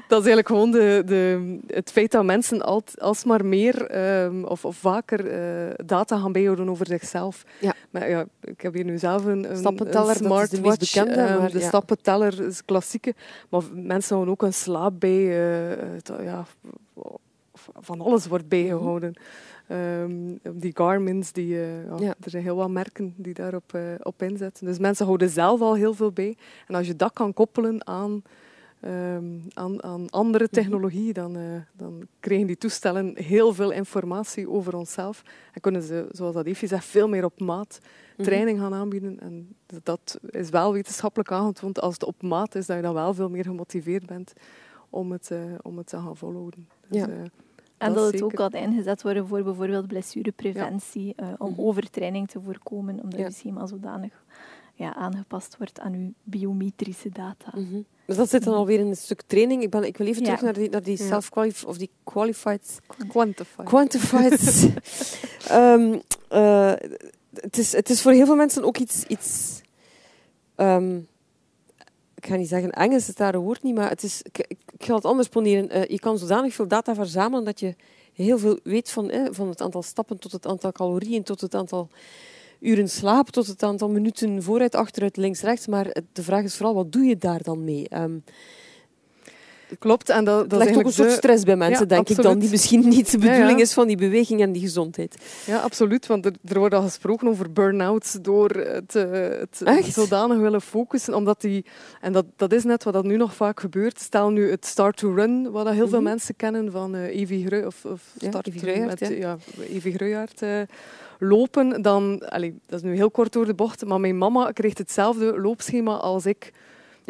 dat is eigenlijk gewoon de, de, het feit dat mensen alt, alsmaar meer ehm, of, of vaker eh, data gaan bijhouden over zichzelf. Ja. Maar, ja, ik heb hier nu zelf een, een, Stappenteller, een dat is de meest smartwatch. bekende, ehm, maar de stappenteller is klassieke. Maar mensen houden ook een slaap bij. eh, het- ja, van alles wordt bijgehouden. Ehm, die Garmin's, die, eh, Ja. er zijn heel wat merken die daarop eh, op inzetten. Dus mensen houden zelf al heel veel bij. En als je dat kan koppelen aan, ehm, aan, aan andere technologie, dan, eh, dan krijgen die toestellen heel veel informatie over onszelf. En kunnen ze, zoals dat Evie zegt, veel meer op maat training gaan aanbieden. En dat is wel wetenschappelijk aangetoond. Als het op maat is, dat je dan wel veel meer gemotiveerd bent om het, om het te gaan volhouden. Dus, Ja. En Dat dat het ook kan ingezet worden voor bijvoorbeeld blessurepreventie, eh, om Mhm. overtraining te voorkomen, omdat Ja. je schema zodanig ja, aangepast wordt aan je biometrische data. Mhm. Dus dat zit dan alweer in een stuk training. Ik, ben, ik wil even terug naar die, naar die self-qualified, of die qualified, quantify. quantified. Ehm, eh, het, is, het is voor heel veel mensen ook iets... iets ehm, ik ga niet zeggen eng, is het daar woord niet, maar het is, ik, ik, ga het anders poneren. Eh, je kan zodanig veel data verzamelen dat je heel veel weet van, van het aantal stappen tot het aantal calorieën, tot het aantal uren slaap, tot het aantal minuten vooruit, achteruit, links, rechts. Maar de vraag is vooral, wat doe je daar dan mee? Ehm, Klopt. En dat, dat legt ook een soort stress bij mensen, Ja, denk ik, dan, die misschien niet de Ja, ja. bedoeling is van die beweging en die gezondheid. Ja, absoluut. Want er, er wordt al gesproken over burn-outs door het, eh, het zodanig willen focussen. Omdat die, en dat, dat is net wat dat nu nog vaak gebeurt. Stel nu het Start to Run, wat dat heel veel Mhm. mensen kennen van eh Evi Grui, of, of Start Evi to- Gruijaert, met, ja. ja, Evi Gruijaert, eh, lopen. Dan, allee, dat is nu heel kort door de bocht, maar mijn mama kreeg hetzelfde loopschema als ik.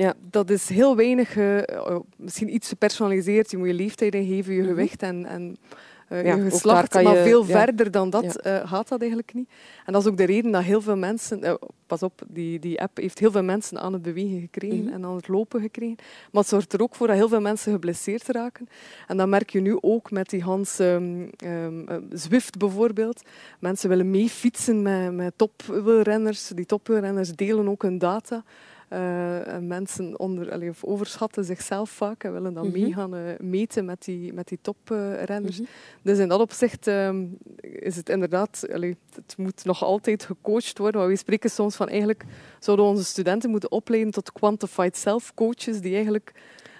Ja. Dat is heel weinig, eh, eh, misschien iets gepersonaliseerd. Je moet je leeftijd ingeven, je Mhm. gewicht en, en eh, Ja, je geslacht. maar veel ja. verder dan dat Ja. eh, gaat dat eigenlijk niet. En dat is ook de reden dat heel veel mensen... pas op, die, die app heeft heel veel mensen aan het bewegen gekregen Mhm. en aan het lopen gekregen. Maar het zorgt er ook voor dat heel veel mensen geblesseerd raken. En dat merk je nu ook met die Hans ehm, ehm, eh, Zwift bijvoorbeeld. Mensen willen mee fietsen met, met topwielrenners. Die topwielrenners delen ook hun data. Uh, mensen onder, allee, of overschatten zichzelf vaak en willen dan mm mee gaan uh, meten met die, met die toprenners. Mm -hmm. Dus in dat opzicht um, is het inderdaad, allee, het moet nog altijd gecoacht worden. Maar we spreken soms van eigenlijk zouden onze studenten moeten opleiden tot quantified self coaches die eigenlijk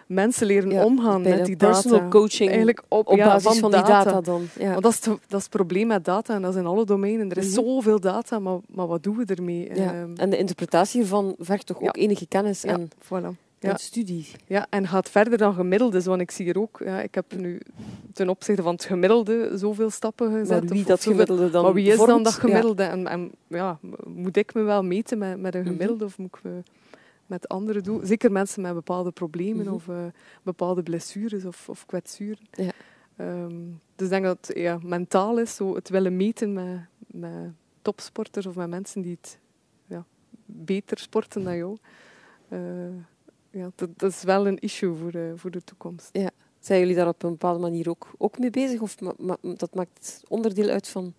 mensen leren ja, omgaan met die data. Personal coaching Eigenlijk op, op ja, basis van, van die data, dan. Ja. Want dat is, dat is het probleem met data en dat is in alle domeinen. Er is mm -hmm. zoveel data, maar, maar wat doen we ermee? Um, en de interpretatie ervan vergt toch ook enige kennis en, voilà. en studie. Ja, en gaat verder dan gemiddeldes. Want ik zie hier ook, ja, ik heb nu ten opzichte van het gemiddelde zoveel stappen gezet. Maar wie dat gemiddelde dan Maar wie is vormt, dan dat gemiddelde? En, en, ja, moet ik me wel meten met, met een gemiddelde mm -hmm. of moet ik me met anderen doe. Zeker mensen met bepaalde problemen mm -hmm. of uh, bepaalde blessures of, of kwetsuren. Ja. Um, dus ik denk dat het ja, mentaal is, zo het willen meten met, met topsporters of met mensen die het ja, beter sporten dan jou. Uh, ja, dat, dat, is wel een issue voor, uh, voor de toekomst. Ja. Zijn jullie daar op een bepaalde manier ook, ook mee bezig? Of ma ma dat maakt onderdeel uit van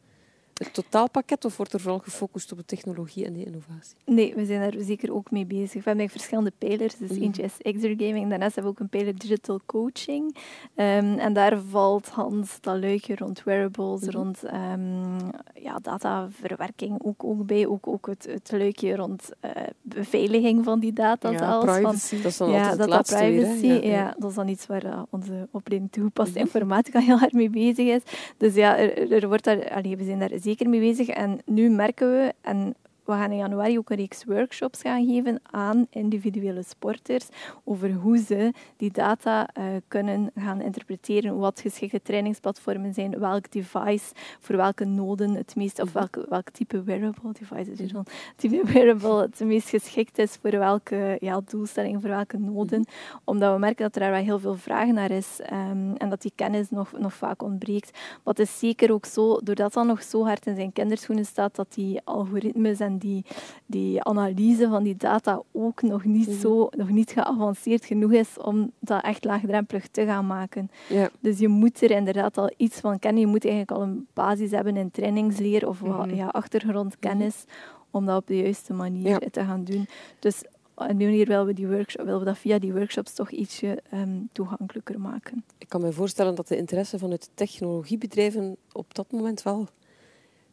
het totaalpakket of wordt er vooral gefocust op de technologie en de innovatie? Nee, we zijn daar zeker ook mee bezig. We hebben verschillende pijlers. Dus mm. eentje is exergaming, daarnaast hebben we ook een pijler digital coaching. Um, en daar valt Hans dat luikje rond wearables, mm. rond um, ja, dataverwerking ook, ook bij. Ook, ook het, het luikje rond uh, beveiliging van die data ja, zelfs. privacy. Van, dat is dan ja, altijd data het privacy. weer, ja, ja. dat is dan iets waar uh, onze opleiding toegepaste informatica heel hard mee bezig is. Dus ja, er, er wordt daar, allee, we zijn daar zeker mee bezig. En nu merken we, en we gaan in januari ook een reeks workshops gaan geven aan individuele sporters over hoe ze die data uh, kunnen gaan interpreteren, wat geschikte trainingsplatformen zijn, welk device voor welke noden het meest, of welk, welk type wearable device is dan, type wearable het meest geschikt is voor welke ja, doelstelling, voor welke noden. Omdat we merken dat er daar wel heel veel vraag naar is um, en dat die kennis nog, nog vaak ontbreekt. Het is zeker ook zo, doordat dat nog zo hard in zijn kinderschoenen staat, dat die algoritmes en die, die analyse van die data ook nog niet, Mhm. zo, nog niet geavanceerd genoeg is om dat echt laagdrempelig te gaan maken. Ja. Dus je moet er inderdaad al iets van kennen. Je moet eigenlijk al een basis hebben in trainingsleer of wat, Mhm. ja, achtergrondkennis om dat op de juiste manier Ja. te gaan doen. Dus op die manier willen we, die workshop, willen we dat via die workshops toch ietsje ehm, toegankelijker maken. Ik kan me voorstellen dat de interesse vanuit technologiebedrijven op dat moment wel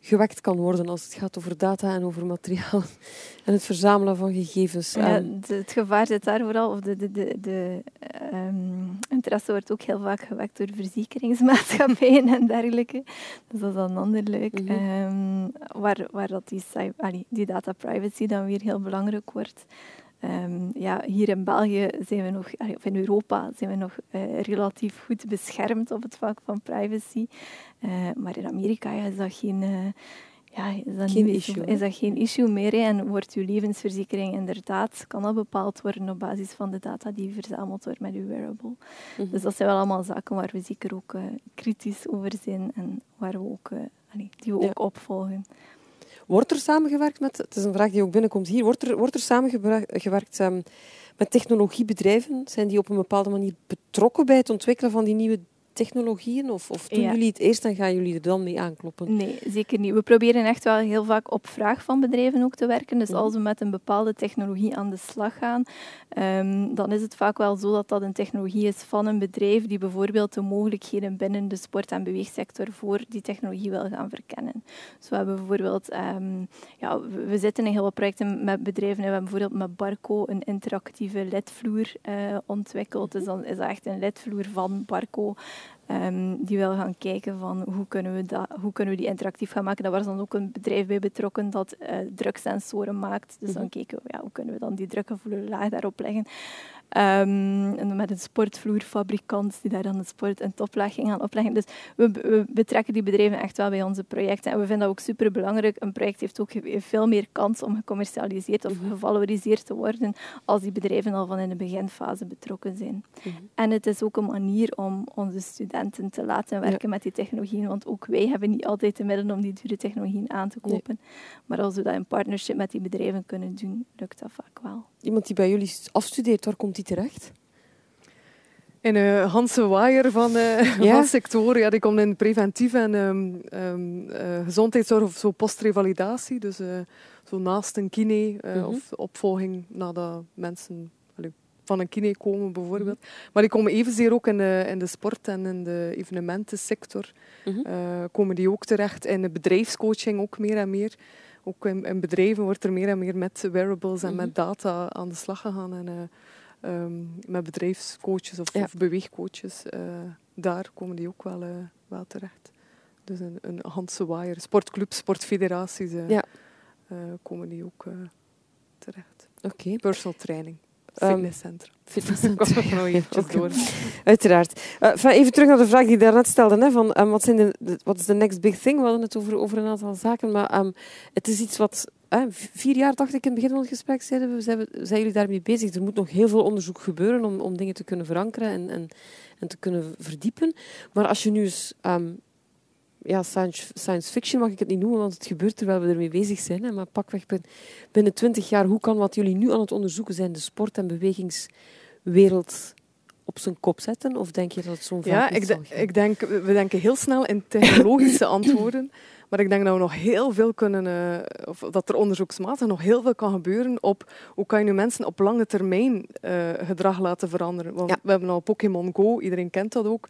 gewekt kan worden als het gaat over data en over materiaal en het verzamelen van gegevens. Ja, de- het gevaar zit daar vooral, of de, de, de, de ehm, interesse wordt ook heel vaak gewekt door verzekeringsmaatschappijen en dergelijke. Dus dat is dan een ander leuk. Mhm. Ehm, waar, waar dat die, cy- allee, die data privacy dan weer heel belangrijk wordt. Ehm, ja, hier in België zijn we nog, of in Europa zijn we nog eh, relatief goed beschermd op het vlak van privacy. Eh, maar in Amerika ja, is dat geen, ja, is dat Geen issue, hè? Is dat geen issue meer hè, en wordt uw levensverzekering inderdaad, kan dat bepaald worden op basis van de data die verzameld wordt met uw wearable. Mhm. Dus dat zijn wel allemaal zaken waar we zeker ook eh, kritisch over zijn en waar we ook, die we Ja. ook opvolgen. Wordt er samengewerkt met, het is een vraag die ook binnenkomt hier, wordt er, wordt er samengewerkt ehm, met technologiebedrijven? Zijn die op een bepaalde manier betrokken bij het ontwikkelen van die nieuwe technologieën? Of, of doen Ja. jullie het eerst en gaan jullie er dan mee aankloppen? Nee, zeker niet. We proberen echt wel heel vaak op vraag van bedrijven ook te werken. Dus Mhm. als we met een bepaalde technologie aan de slag gaan, ehm, dan is het vaak wel zo dat dat een technologie is van een bedrijf die bijvoorbeeld de mogelijkheden binnen de sport- en beweegsector voor die technologie wil gaan verkennen. Dus we hebben bijvoorbeeld, ehm, ja, we, zitten in heel wat projecten met bedrijven. We hebben bijvoorbeeld met Barco een interactieve ledvloer eh, ontwikkeld. Dus dan is dat echt een ledvloer van Barco. Ehm, die wil gaan kijken van hoe kunnen, we dat, hoe kunnen we die interactief gaan maken. Daar was dan ook een bedrijf bij betrokken dat eh, druksensoren maakt. Dus dan Mhm. keken we ja, hoe kunnen we dan die drukgevoelige daarop leggen. Ehm, met een sportvloerfabrikant die daar dan de sport- en toplegging gaan opleggen. Dus we, we betrekken die bedrijven echt wel bij onze projecten. En we vinden dat ook super belangrijk. Een project heeft ook veel meer kans om gecommercialiseerd of gevaloriseerd te worden als die bedrijven al van in de beginfase betrokken zijn. Mhm. En het is ook een manier om onze studenten te laten werken met die technologieën, want ook wij hebben niet altijd de middelen om die dure technologieën aan te kopen. Maar als we dat in partnership met die bedrijven kunnen doen, lukt dat vaak wel. Iemand die bij jullie afstudeert, waar komt die terecht? In een Hanse waaier van, eh, Ja? van sectoren. Ja, die komt in preventief en ehm, ehm, eh, gezondheidszorg of zo postrevalidatie. Dus eh, zo naast een kine Mhm. of opvolging nadat mensen allee, van een kine komen bijvoorbeeld. Maar die komen evenzeer ook in de, in de sport en in de evenementensector. Mhm. Komen die ook terecht in de bedrijfscoaching ook meer en meer. Ook in, in bedrijven wordt er meer en meer met wearables en Mhm. met data aan de slag gegaan. En, ehm, met bedrijfscoaches of, Ja. of beweegcoaches. eh, daar komen die ook wel, eh, wel terecht. Dus een, een Hanse Waaier, sportclubs, sportfederaties eh, Ja. komen die ook terecht. Oké. Personal training, Ehm, fitnesscentra. Fitnesscentra. Ik was nog eventjes Oké. door. Uiteraard. Even terug naar de vraag die je daarnet stelde. Hè, van, wat, zijn de, de- wat is de next big thing? We hadden het over, over een aantal zaken. Maar ehm, het is iets wat... vier jaar, dacht ik, in het begin van het gesprek, zeiden we, zijn, jullie daarmee bezig. Er moet nog heel veel onderzoek gebeuren om, om dingen te kunnen verankeren en, en, en te kunnen verdiepen. Maar als je nu eens... ehm, ja, science, science fiction mag ik het niet noemen, want het gebeurt terwijl we ermee bezig zijn. Hè, maar pakweg bin- binnen twintig jaar, hoe kan wat jullie nu aan het onderzoeken zijn, de sport- en bewegingswereld op zijn kop zetten? Of denk je dat het zo'n Ja, ik, de- gaan? ik denk, we denken heel snel in technologische antwoorden. Maar ik denk dat we nog heel veel kunnen, eh, of dat er onderzoeksmatig nog heel veel kan gebeuren op hoe kan je nu mensen op lange termijn eh, gedrag laten veranderen. Want Ja. we hebben al Pokémon Go, iedereen kent dat ook.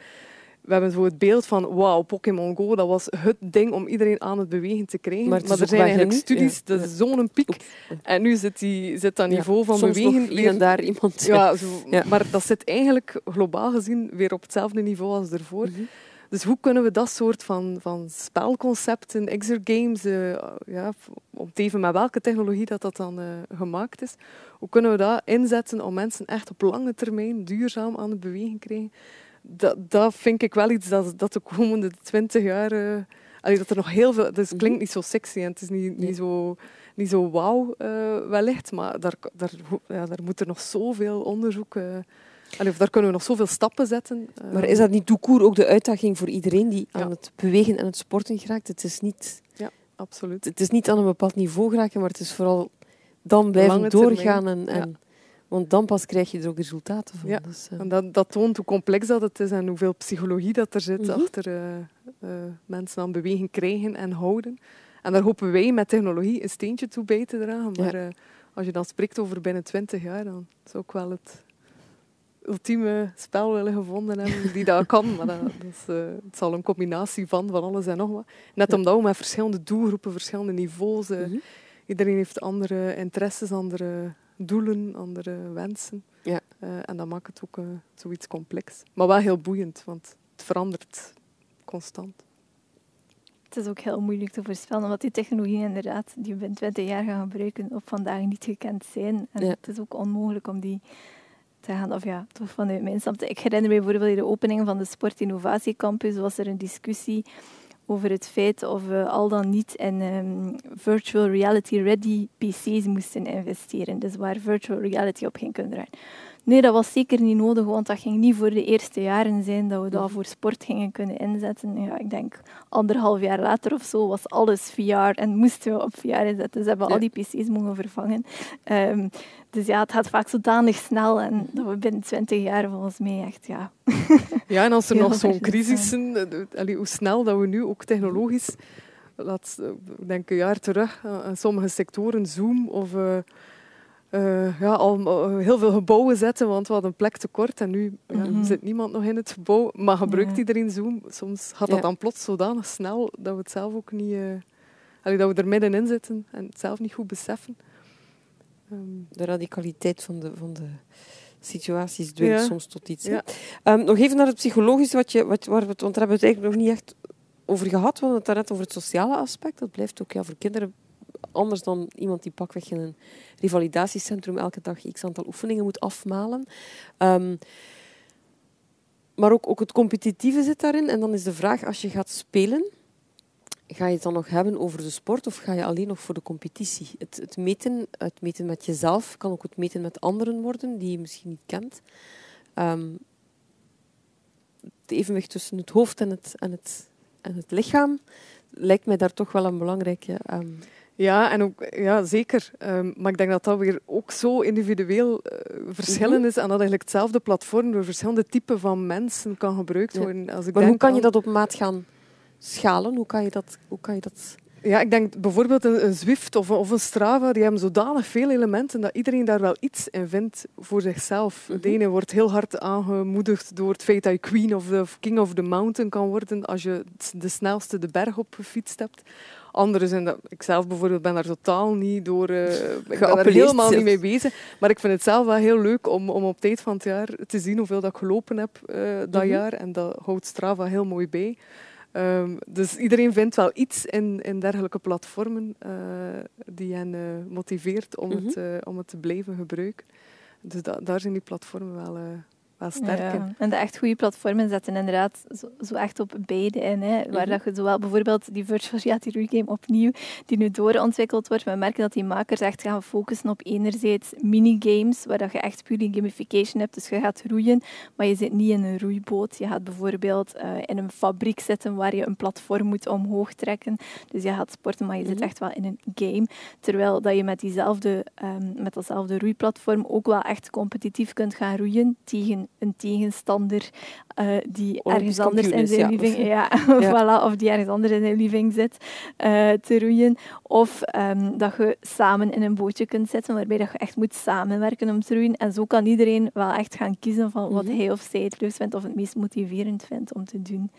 We hebben zo het beeld van, wauw, Pokémon Go, dat was het ding om iedereen aan het bewegen te krijgen. Maar er zijn eigenlijk studies, Ja. dat is zo'n piek. Oeps. En nu zit, die, zit dat Ja, niveau van Soms bewegen weer en daar iemand. ja, zo, Ja. maar dat zit eigenlijk globaal gezien weer op hetzelfde niveau als ervoor. Mhm. Dus hoe kunnen we dat soort van, van spelconcepten, exergames, eh ja, om te even met welke technologie dat, dat dan eh, gemaakt is, hoe kunnen we dat inzetten om mensen echt op lange termijn duurzaam aan het bewegen krijgen? Dat, dat vind ik wel iets dat, dat de komende twintig jaar... eh, allee, dat er nog heel veel... Dus het klinkt niet zo sexy en het is niet, niet zo, niet zo wauw wellicht, maar daar, daar, ja, daar moet er nog zoveel onderzoek... eh, allee, daar kunnen we nog zoveel stappen zetten. eh. Maar is dat niet court ook de uitdaging voor iedereen die aan Ja. het bewegen en het sporten geraakt? Het is, niet, Absoluut. het is niet aan een bepaald niveau geraken, maar het is vooral dan blijven Lange termijn. doorgaan. En, en, Want dan pas krijg je er ook resultaten van. Ja. Dus, eh, En dat, dat toont hoe complex dat het is en hoeveel psychologie dat er zit Mhm. achter eh, mensen aan beweging krijgen en houden. En daar hopen wij met technologie een steentje toe bij te dragen. Maar als je dan spreekt over binnen twintig jaar, dan zou ik wel het ultieme spel willen gevonden hebben die dat kan. Maar dat, dat is, eh, het zal een combinatie van van alles en nog wat. Net Ja. omdat we met verschillende doelgroepen, verschillende niveaus, mhm. iedereen heeft andere interesses, andere doelen, andere wensen. Ja. Eh, en dat maakt het ook eh, zoiets complex. Maar wel heel boeiend, want het verandert constant. Het is ook heel moeilijk te voorspellen, omdat die technologieën inderdaad, die we binnen 20 jaar gaan gebruiken, op vandaag niet gekend zijn. En Ja. het is ook onmogelijk om die te gaan, of ja, toch vanuit mijn standpunt. Ik herinner me bijvoorbeeld in de opening van de Sport Innovatie Campus was er een discussie over het feit of we al dan niet in ehm, virtual reality ready PC's moesten investeren. Dus waar virtual reality op ging kunnen draaien. Nee, dat was zeker niet nodig, want dat ging niet voor de eerste jaren zijn dat we dat Mhm. voor sport gingen kunnen inzetten. Ja, ik denk anderhalf jaar later of zo was alles VR en moesten we op VR inzetten. Dus hebben al die PC's mogen vervangen. Ehm, dus ja, het gaat vaak zodanig snel en dat we binnen 20 jaar volgens mij echt, ja, Ja, en als er nog zo'n ver crisissen, eh, de- allee, hoe snel dat we nu ook technologisch, laat, eh, ik denk een jaar terug, eh, sommige sectoren Zoom of eh, eh, ja, al eh, heel veel gebouwen zetten, want we hadden een plek tekort en nu ja, Mhm. zit niemand nog in het gebouw, maar gebruikt Ja. iedereen Zoom. Soms gaat Ja. dat dan plots zodanig snel dat we het zelf ook niet, eh, allee, dat we er middenin zitten en het zelf niet goed beseffen. Ehm, De radicaliteit van de, van de situaties dwingt Ja. soms tot iets. Ehm, nog even naar het psychologische, wat je, wat, waar we het, want daar hebben we het eigenlijk nog niet echt over gehad. We hadden het daarnet over het sociale aspect. Dat blijft ook ja, voor kinderen anders dan iemand die pakweg in een revalidatiecentrum elke dag x aantal oefeningen moet afmalen. Ehm, maar ook, ook het competitieve zit daarin. En dan is de vraag, als je gaat spelen, ga je het dan nog hebben over de sport of ga je alleen nog voor de competitie? Het, het, meten, het meten met jezelf kan ook het meten met anderen worden, die je misschien niet kent. Ehm, het evenwicht tussen het hoofd en het, en het, en het lichaam lijkt mij daar toch wel een belangrijke... ehm, Ja, en ook, ja, zeker. Ehm, maar ik denk dat dat weer ook zo individueel eh, verschillend Mhm. is en dat eigenlijk hetzelfde platform door verschillende typen van mensen kan gebruikt Ja. worden. Als ik maar hoe denk kan je dat op maat gaan schalen? Hoe kan je dat, hoe kan je dat Ja, ik denk bijvoorbeeld een, Zwift of, of, een Strava, die hebben zodanig veel elementen dat iedereen daar wel iets in vindt voor zichzelf. Mhm. De ene wordt heel hard aangemoedigd door het feit dat je queen of the king of the mountain kan worden als je de snelste de berg op gefietst hebt. Anderen zijn dat... Ik zelf bijvoorbeeld ben daar totaal niet door... Uh, ik ben daar helemaal niet mee bezig. Maar ik vind het zelf wel heel leuk om, om op tijd van het jaar te zien hoeveel dat ik gelopen heb uh, dat mhm. jaar. En dat houdt Strava heel mooi bij. Um, dus iedereen vindt wel iets in, in dergelijke platformen uh, die hen uh, motiveert om, mm -hmm. het, om het te blijven gebruiken. Dus da daar zijn die platformen wel, wel sterk En de echt goede platformen zetten inderdaad zo, zo echt op beide in. Hè. Waar mhm. dat je zowel bijvoorbeeld die virtual reality game opnieuw, die nu doorontwikkeld wordt, we merken dat die makers echt gaan focussen op enerzijds minigames, waar dat je echt puur die gamification hebt. Dus je gaat roeien, maar je zit niet in een roeiboot. Je gaat bijvoorbeeld uh, in een fabriek zitten waar je een platform moet omhoog trekken. Dus je gaat sporten, maar je zit mhm. echt wel in een game. Terwijl dat je met, diezelfde, um, met datzelfde roeiplatform ook wel echt competitief kunt gaan roeien tegen een tegenstander uh, die ergens anders in zijn living, ja. voilà, of die ergens anders in zijn living zit, uh, te roeien. Of um, dat je samen in een bootje kunt zitten, waarbij dat je echt moet samenwerken om te roeien. En zo kan iedereen wel echt gaan kiezen van wat mhm. hij of zij het leukst vindt of het meest motiverend vindt om te doen.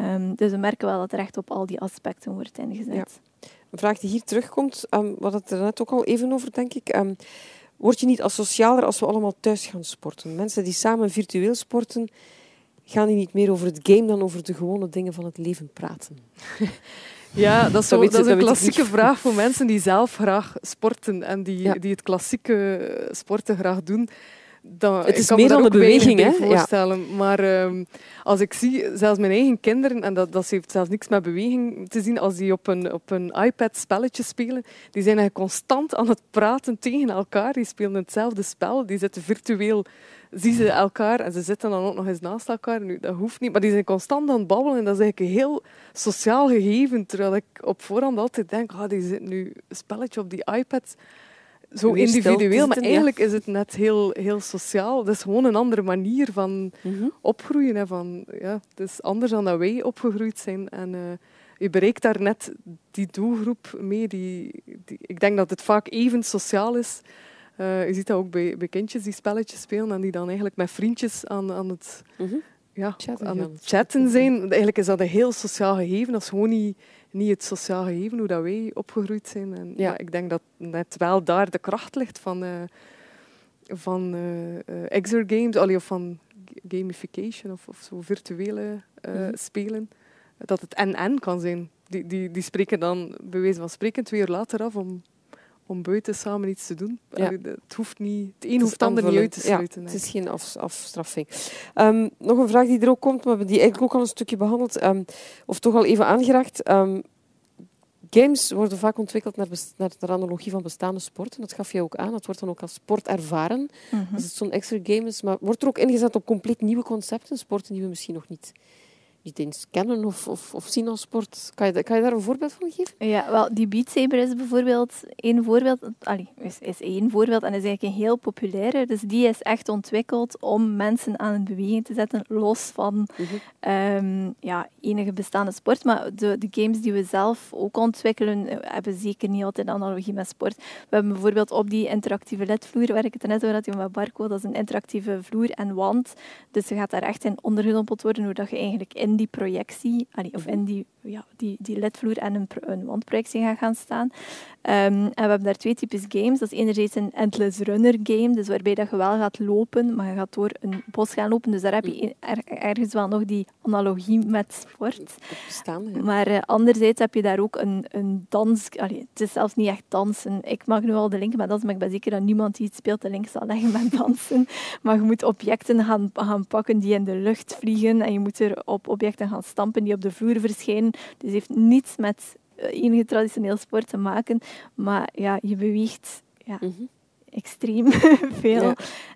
Um, dus we merken wel dat er echt op al die aspecten wordt ingezet. Ja. Een vraag die hier terugkomt, um, hadden het er net ook al even over, denk ik. Word je niet asocialer als we allemaal thuis gaan sporten. Mensen die samen virtueel sporten, gaan die niet meer over het game dan over de gewone dingen van het leven praten. Ja, dat is, zo, dat is een klassieke vraag voor mensen die zelf graag sporten en die, die het klassieke sporten graag doen het is meer dan de beweging, hè? Voorstellen. Maar ehm, als ik zie, zelfs mijn eigen kinderen, en dat, dat heeft zelfs niks met beweging te zien, als die op een, op een iPad spelletjes spelen, die zijn eigenlijk constant aan het praten tegen elkaar. Die spelen hetzelfde spel, die zitten virtueel, zien ze elkaar en ze zitten dan ook nog eens naast elkaar. Nu, dat hoeft niet, maar die zijn constant aan het babbelen en dat is eigenlijk een heel sociaal gegeven. Terwijl ik op voorhand altijd denk, ah, die zit nu een spelletje op die iPad zo individueel, maar eigenlijk is het net heel, heel sociaal. Dat is gewoon een andere manier van mhm. opgroeien. Hè, van, ja, het is anders dan dat wij opgegroeid zijn. En uh, je bereikt daar net die doelgroep mee. Die, die, ik denk dat het vaak even sociaal is. Uh, je ziet dat ook bij, bij kindjes die spelletjes spelen en die dan eigenlijk met vriendjes aan, aan het... Mhm. Ja, chatten aan het chatten zijn. Eigenlijk is dat een heel sociaal gegeven. Dat is gewoon niet niet het sociaal gegeven hoe dat wij opgegroeid zijn. En, ja. ik denk dat net wel daar de kracht ligt van, uh, van uh, exergames, of van gamification of, of zo virtuele mm spelen. Dat het en-en kan zijn. Die, die, die spreken dan, bij wijze van spreken, twee uur later af om, om buiten samen iets te doen. Ja. Het, hoeft niet, het een hoeft het ander niet uit te sluiten. Ja, het is geen af, afstraffing. Um, nog een vraag die er ook komt, maar we hebben die eigenlijk ook al een stukje behandeld, um, of toch al even aangeraakt. Um, games worden vaak ontwikkeld naar, naar, de analogie van bestaande sporten. Dat gaf je ook aan. Dat wordt dan ook als sport ervaren. Mm -hmm. Als het zo'n extra game is. Maar wordt er ook ingezet op compleet nieuwe concepten, sporten die we misschien nog niet niet eens kennen of, of, of zien als sport. Kan je, kan je daar een voorbeeld van geven? Ja, wel, die Beat Saber is bijvoorbeeld één voorbeeld. Allee, is, is één voorbeeld en is eigenlijk een heel populaire. Dus die is echt ontwikkeld om mensen aan het bewegen te zetten, los van mm ja, enige bestaande sport. Maar de, de games die we zelf ook ontwikkelen, eh, hebben zeker niet altijd analogie met sport. We hebben bijvoorbeeld op die interactieve ledvloer, waar ik het net over had met Barco, dat is een interactieve vloer en wand. Dus je gaat daar echt in ondergedompeld worden, hoe dat je eigenlijk in die projectie, of in die, ja, die, die ledvloer en een, een wandprojectie gaan, gaan staan. Um, en we hebben daar twee types games. Dat is enerzijds een endless runner game, dus waarbij dat je wel gaat lopen, maar je gaat door een bos gaan lopen. Dus daar heb je ergens wel nog die analogie met sport. Maar uh, anderzijds heb je daar ook een, een dans... Allee, het is zelfs niet echt dansen. Ik mag nu al de link met dansen, maar ik ben zeker dat niemand die het speelt de link zal leggen met dansen. Maar je moet objecten gaan, gaan pakken die in de lucht vliegen en je moet er op objecten gaan stampen die op de vloer verschijnen. Dus het heeft niets met eh, enige traditioneel sport te maken. Maar ja, je beweegt ja, mhm. extreem veel.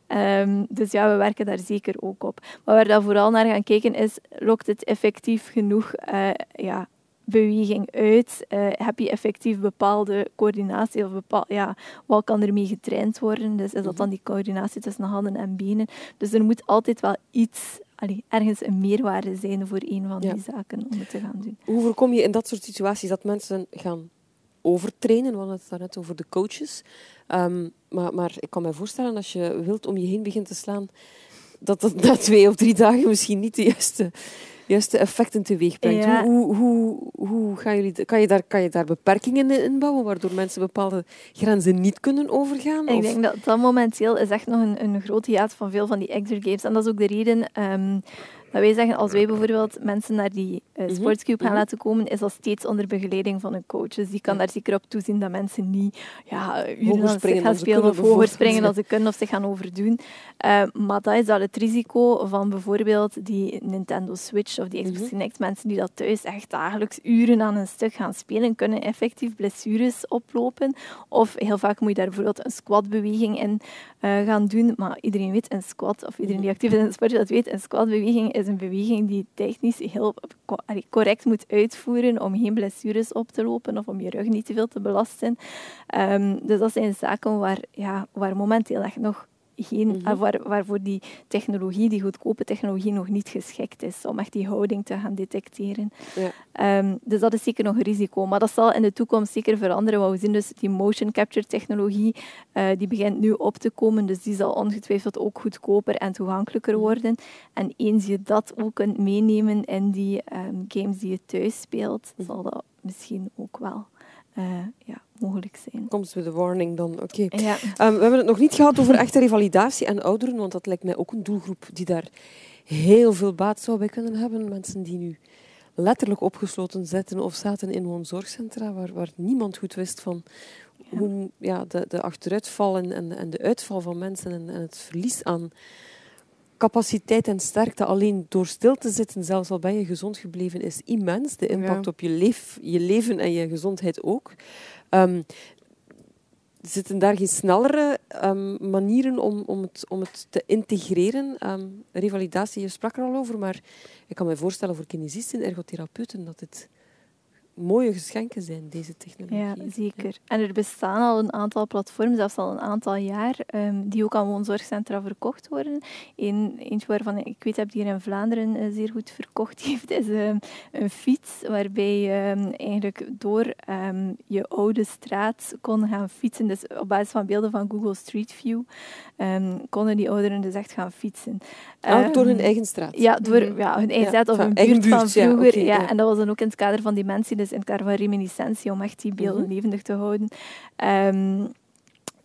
Ehm, dus ja, we werken daar zeker ook op. Maar waar we vooral naar gaan kijken is, lokt het effectief genoeg uh, ja, beweging uit? Uh, heb je effectief bepaalde coördinatie of bepaal, ja, wat kan ermee getraind worden? Dus is dat mhm. dan die coördinatie tussen handen en benen? Dus er moet altijd wel iets allee, ergens een meerwaarde zijn voor een van die zaken om het te gaan doen. Hoe voorkom je in dat soort situaties dat mensen gaan overtrainen? We hadden het daarnet over de coaches. Ehm, maar, maar ik kan me voorstellen, als je wilt om je heen begint te slaan, dat dat na twee of drie dagen misschien niet de juiste, juiste effecten teweeg brengt. Hoe, hoe, hoe, gaan jullie, kan, je daar, kan je daar beperkingen in inbouwen, waardoor mensen bepaalde grenzen niet kunnen overgaan? Ik denk dat dat momenteel is echt nog een, een grote jaat van veel van die extra games. En dat is ook de reden... Ehm, dat wij zeggen, als wij bijvoorbeeld mensen naar die uh, sportscube gaan mhm. laten komen, is dat steeds onder begeleiding van een coach. Dus die kan daar zeker op toezien dat mensen niet ja, uren gaan spelen of hoger springen dan ze kunnen of zich gaan overdoen. Uh, maar dat is al het risico van bijvoorbeeld die Nintendo Switch of die Xbox mm Kinect. Mensen die dat thuis echt dagelijks uren aan een stuk gaan spelen, kunnen effectief blessures oplopen. Of heel vaak moet je daar bijvoorbeeld een squatbeweging in uh, gaan doen. Maar iedereen weet, een squat, of iedereen die actief is in de sport, dat weet, een squatbeweging is een beweging die technisch heel correct moet uitvoeren om geen blessures op te lopen of om je rug niet te veel te belasten. Um, dus dat zijn zaken waar, ja, waar momenteel echt nog geen, mm waar, waarvoor die technologie, die goedkope technologie, nog niet geschikt is om echt die houding te gaan detecteren. Ja. Ehm, dus dat is zeker nog een risico. Maar dat zal in de toekomst zeker veranderen. Want we zien dus die motion capture technologie, uh, die begint nu op te komen. Dus die zal ongetwijfeld ook goedkoper en toegankelijker mhm. worden. En eens je dat ook kunt meenemen in die um, games die je thuis speelt, mhm. zal dat misschien ook wel uh, ja, mogelijk zijn. Komt met de warning dan, oké. Ja. Um, we hebben het nog niet gehad over echte revalidatie en ouderen, want dat lijkt mij ook een doelgroep die daar heel veel baat zou bij kunnen hebben. Mensen die nu letterlijk opgesloten zitten of zaten in woonzorgcentra, waar, waar niemand goed wist van hoe ja, de, de achteruitval en, en, en de uitval van mensen en, en het verlies aan capaciteit en sterkte alleen door stil te zitten, zelfs al ben je gezond gebleven, is immens. De impact op je, leef, je leven en je gezondheid ook. Um, zitten daar geen snellere um, manieren om, om, het, om het te integreren? Um, revalidatie, je sprak er al over, maar ik kan me voorstellen voor kinesisten, ergotherapeuten, dat het mooie geschenken zijn, deze technologie. Ja, zeker. En er bestaan al een aantal platforms, zelfs al een aantal jaar, um, die ook aan woonzorgcentra verkocht worden. Eén, eentje waarvan ik weet dat hier in Vlaanderen uh, zeer goed verkocht heeft, is um, een fiets waarbij je um, eigenlijk door je oude straat kon gaan fietsen. Dus op basis van beelden van Google Street View konden die ouderen dus echt gaan fietsen. Ah, door hun eigen straat? Ja, door ja, hun eigen straat of een buurt, van vroeger. Ja, En dat was dan ook in het kader van dementie, dus in het kader van reminiscentie, om echt die beelden mhm. levendig te houden. Um,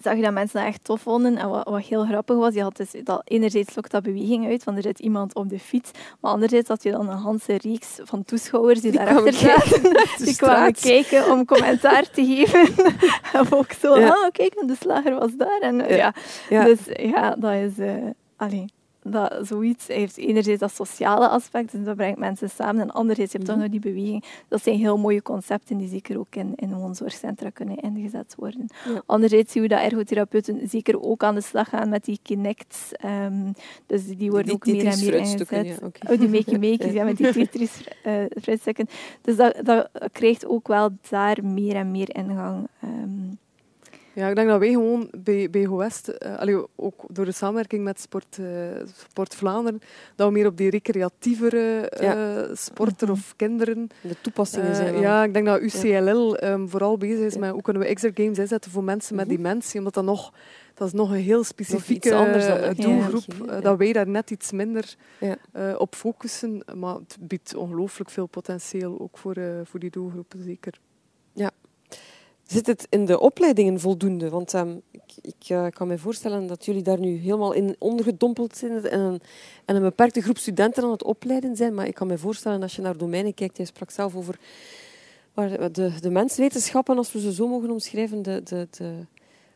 zag je dat mensen dat echt tof vonden. En wat, wat heel grappig was, je had dus dat enerzijds lokt dat beweging uit, want er zit iemand op de fiets, maar anderzijds had je dan een hele reeks van toeschouwers die, die daarachter zaten. Die kwamen kijken om commentaar te geven. en ook zo, ja. oh kijk, de slager was daar. En, ja. ja. Dus ja, dat is... Uh, allee, dat zoiets heeft enerzijds dat sociale aspect, dus dat brengt mensen samen, en anderzijds je hebt toch mhm. nog die beweging. Dat zijn heel mooie concepten die zeker ook in, in woonzorgcentra kunnen ingezet worden. Anderzijds zien we dat ergotherapeuten zeker ook aan de slag gaan met die Kinects. Um, dus die worden ook meer en meer ingezet. Ja, okay. Oh, die make-makers, ja, met die Tetris uh, Dus dat, dat krijgt ook wel daar meer en meer ingang. Um, ja, ik denk dat wij gewoon bij, bij West, uh, ook door de samenwerking met Sport, uh, Sport Vlaanderen, dat we meer op die recreatievere uh, sporten of kinderen... De toepassingen zijn Ja, ik denk dat UCLL um, vooral bezig is met hoe kunnen we extra games inzetten voor mensen met mhm. dementie, omdat dat nog... Dat is nog een heel specifieke doelgroep, dat wij daar net iets minder op focussen. Maar het biedt ongelooflijk veel potentieel, ook voor, voor die doelgroepen, zeker. Ja, Zit het in de opleidingen voldoende? Want um, ik, ik uh, kan me voorstellen dat jullie daar nu helemaal in ondergedompeld zijn en een, en een beperkte groep studenten aan het opleiden zijn. Maar ik kan me voorstellen, als je naar domeinen kijkt, jij sprak zelf over de, de menswetenschappen, als we ze zo mogen omschrijven, de, de, de,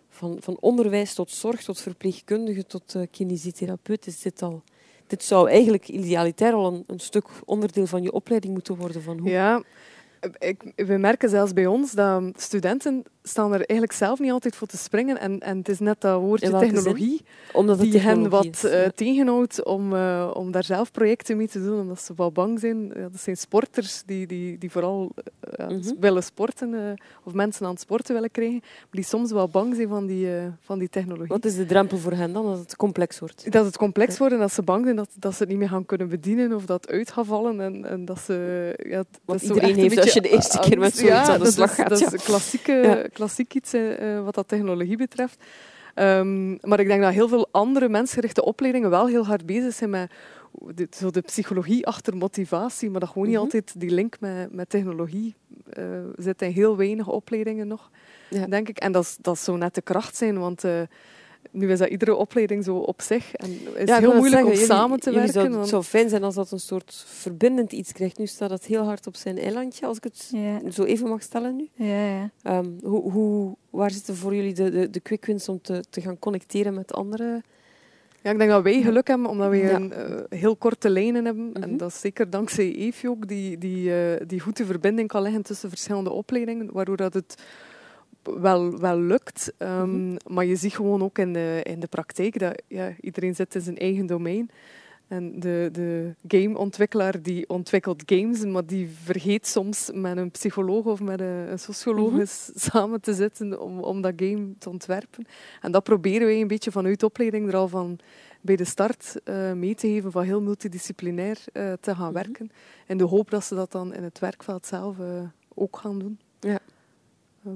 van, van onderwijs tot zorg, tot verpleegkundige, tot uh, kinesitherapeut, is dit al... Dit zou eigenlijk idealitair al een, een stuk onderdeel van je opleiding moeten worden. Van hoe... Ja, ik, we merken zelfs bij ons dat studenten staan er eigenlijk zelf niet altijd voor te springen. En, en het is net dat woordje technologie Omdat het die hen wat eh, tegenhoudt om, eh, om daar zelf projecten mee te doen, omdat ze wel bang zijn. Ja, dat zijn sporters die, die, die vooral eh, Mhm. willen sporten, of mensen aan het sporten willen krijgen, maar die soms wel bang zijn van die, van die technologie. Wat is de drempel voor hen dan, dat het complex wordt? Dat het complex wordt en dat ze bang zijn dat, dat ze het niet meer gaan kunnen bedienen of dat het uit gaat vallen. En, en dat ze, ja, dat iedereen een heeft als je de eerste keer met zoiets ja, aan de dat slag is, gaat, Dat is klassieke, Ja. Klassiek iets eh, eh, wat dat technologie betreft. Ehm, maar ik denk dat heel veel andere mensgerichte opleidingen wel heel hard bezig zijn met de, zo de psychologie achter motivatie, maar dat gewoon niet Mhm. altijd die link met, met technologie eh, zit in heel weinig opleidingen nog, Ja. denk ik. En dat, is- dat zou net de kracht zijn, want nu is dat iedere opleiding zo op zich. En het is Ja, heel moeilijk om jullie- samen te werken. want- het zou fijn zijn als dat een soort verbindend iets krijgt. Nu staat het heel hard op zijn eilandje, als ik het Ja, zo even mag stellen nu. ja, ja. Ehm, hoe, hoe, waar zitten voor jullie de, de, de quick wins om te, te gaan connecteren met andere? Ja, ik denk dat wij geluk hebben, omdat we Ja. een, eh, heel korte lijnen hebben. Mhm. En dat is zeker dankzij EFI ook, die, die, eh, die goede verbinding kan leggen tussen verschillende opleidingen, waardoor dat het wel, wel lukt. Ehm, Mhm. Maar je ziet gewoon ook in de, in de praktijk dat ja, iedereen zit in zijn eigen domein. En de, de gameontwikkelaar die ontwikkelt games, maar die vergeet soms met een psycholoog of met een, een socioloog Mhm. samen te zitten om, om dat game te ontwerpen. En dat proberen wij een beetje vanuit de opleiding er al van bij de start eh, mee te geven, van heel multidisciplinair eh, te gaan Mhm. werken. In de hoop dat ze dat dan in het werkveld zelf eh, ook gaan doen. Ja. Ehm,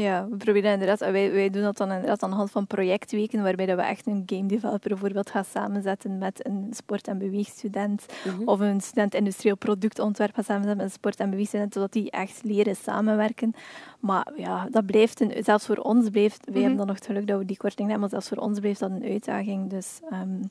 Ja, we proberen inderdaad, wij, wij doen dat dan inderdaad aan de hand van projectweken, waarbij dat we echt een game developer bijvoorbeeld gaan samenzetten met een sport- en beweegstudent, Mhm. of een student industrieel productontwerp gaan samenzetten met een sport- en beweegstudent, zodat die echt leren samenwerken. Maar ja, dat blijft, een, zelfs voor ons blijft, wij Mhm. hebben dan nog het geluk dat we die korting hebben, maar zelfs voor ons blijft dat een uitdaging. Dus ehm,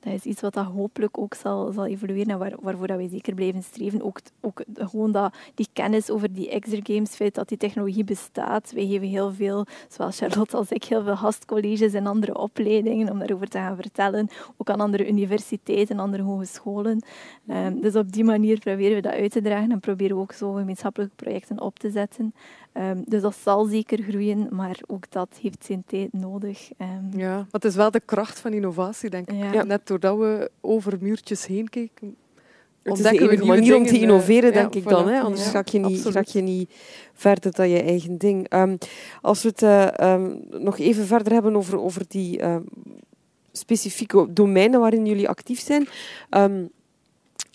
dat is iets wat dat hopelijk ook zal, zal evolueren en waar, waarvoor dat wij zeker blijven streven. Ook, ook gewoon dat, die kennis over die exergames, feit dat die technologie bestaat. Wij geven heel veel, zoals Charlotte als ik, heel veel gastcolleges en andere opleidingen om daarover te gaan vertellen. Ook aan andere universiteiten, andere hogescholen. Ehm, dus op die manier proberen we dat uit te dragen en proberen we ook zo gemeenschappelijke projecten op te zetten. Ehm, dus dat zal zeker groeien, maar ook dat heeft zijn tijd nodig. Ehm, ja, maar het is wel de kracht van innovatie, denk ik. Ja. Net doordat we over muurtjes heen kijken, Het is de ontdekken we enige nieuwe manier om te eh, innoveren, ja, denk ik dan. voilà. Hè? Anders Ja, ga, je niet, ga je niet verder dan je eigen ding. Ehm, als we het eh, ehm, nog even verder hebben over, over die ehm, specifieke domeinen waarin jullie actief zijn. Ehm,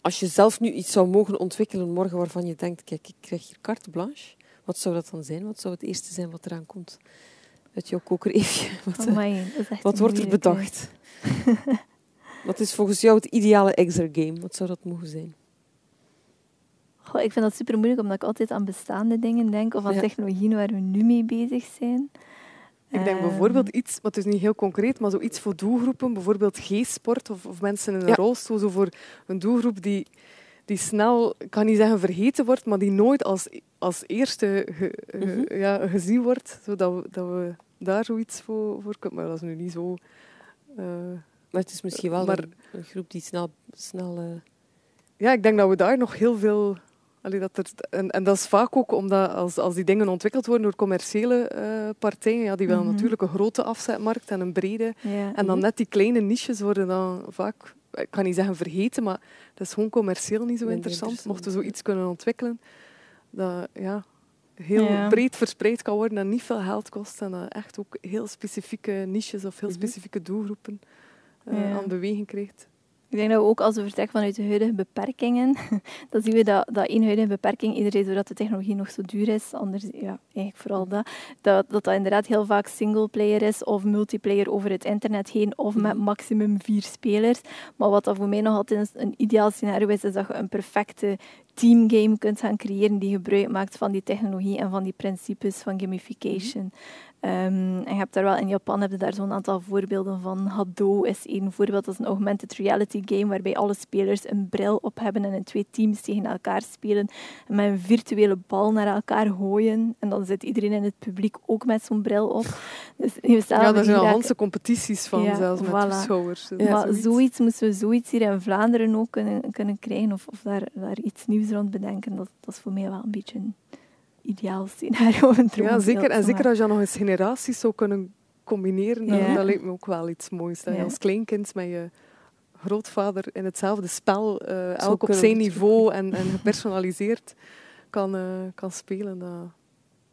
als je zelf nu iets zou mogen ontwikkelen morgen waarvan je denkt, kijk, ik krijg hier carte blanche. Wat zou dat dan zijn? Wat zou het eerste zijn wat eraan komt? Uit jouw koker, Eefje. Wat, eh, amai, wat wordt er bedacht? wat is volgens jou het ideale exergame? Wat zou dat mogen zijn? Goh, ik vind dat super moeilijk, omdat ik altijd aan bestaande dingen denk of aan Ja. technologieën waar we nu mee bezig zijn. Ik denk Ehm, bijvoorbeeld iets, maar het is niet heel concreet, maar zoiets voor doelgroepen, bijvoorbeeld G-sport of, of mensen in een Ja. rolstoel, zo voor een doelgroep die, die snel, ik kan niet zeggen vergeten wordt, maar die nooit als, als eerste ge- ge- Mhm. ja, gezien wordt, zodat we, dat we daar zoiets voor, voor kunnen. Maar dat is nu niet zo... eh, Maar het is misschien wel Maar- een, een groep die snel... snel eh, ja, ik denk dat we daar nog heel veel... allee, dat er, en, en dat is vaak ook omdat als, als die dingen ontwikkeld worden door commerciële eh, partijen, ja, die willen Mhm. natuurlijk een grote afzetmarkt en een brede. Ja. En dan Mhm. net die kleine niches worden dan vaak, ik kan niet zeggen vergeten, maar dat is gewoon commercieel niet zo interessant. interessant, Mochten we zoiets kunnen ontwikkelen, dat ja, heel Ja. breed verspreid kan worden en niet veel geld kost. En dat echt ook heel specifieke niches of heel Mhm. specifieke doelgroepen eh, Ja. aan beweging krijgt. Ik denk dat we ook als we vertrekken vanuit de huidige beperkingen, dan zien we dat, dat één huidige beperking, iedereen doordat de technologie nog zo duur is, anders, ja, eigenlijk vooral dat, dat, dat dat inderdaad heel vaak singleplayer is of multiplayer over het internet heen of met Mhm. maximum vier spelers. Maar wat dat voor mij nog altijd een ideaal scenario is, is dat je een perfecte teamgame kunt gaan creëren die gebruik maakt van die technologie en van die principes van gamification. Ehm, en je hebt daar wel in Japan heb je daar zo'n aantal voorbeelden van. Hado is één voorbeeld. Dat is een augmented reality game waarbij alle spelers een bril op hebben en in twee teams tegen elkaar spelen. En met een virtuele bal naar elkaar gooien. En dan zit iedereen in het publiek ook met zo'n bril op. Dus Ja, daar zijn al Hollandse competities van, Ja, zelfs met voilà. toeschouwers. Dus Ja, maar zoiets. zoiets. moesten we zoiets hier in Vlaanderen ook kunnen, kunnen krijgen of, of daar, daar iets nieuws rond bedenken. Dat, dat is voor mij wel een beetje een ideaal scenario. Een ja, zeker. En zeker als je nog eens generaties zou kunnen combineren, dan, Ja. dat lijkt me ook wel iets moois. Dat je als kleinkind met je grootvader in hetzelfde spel, eh, elk op zijn niveau en, en gepersonaliseerd kan, eh, kan spelen. Dat,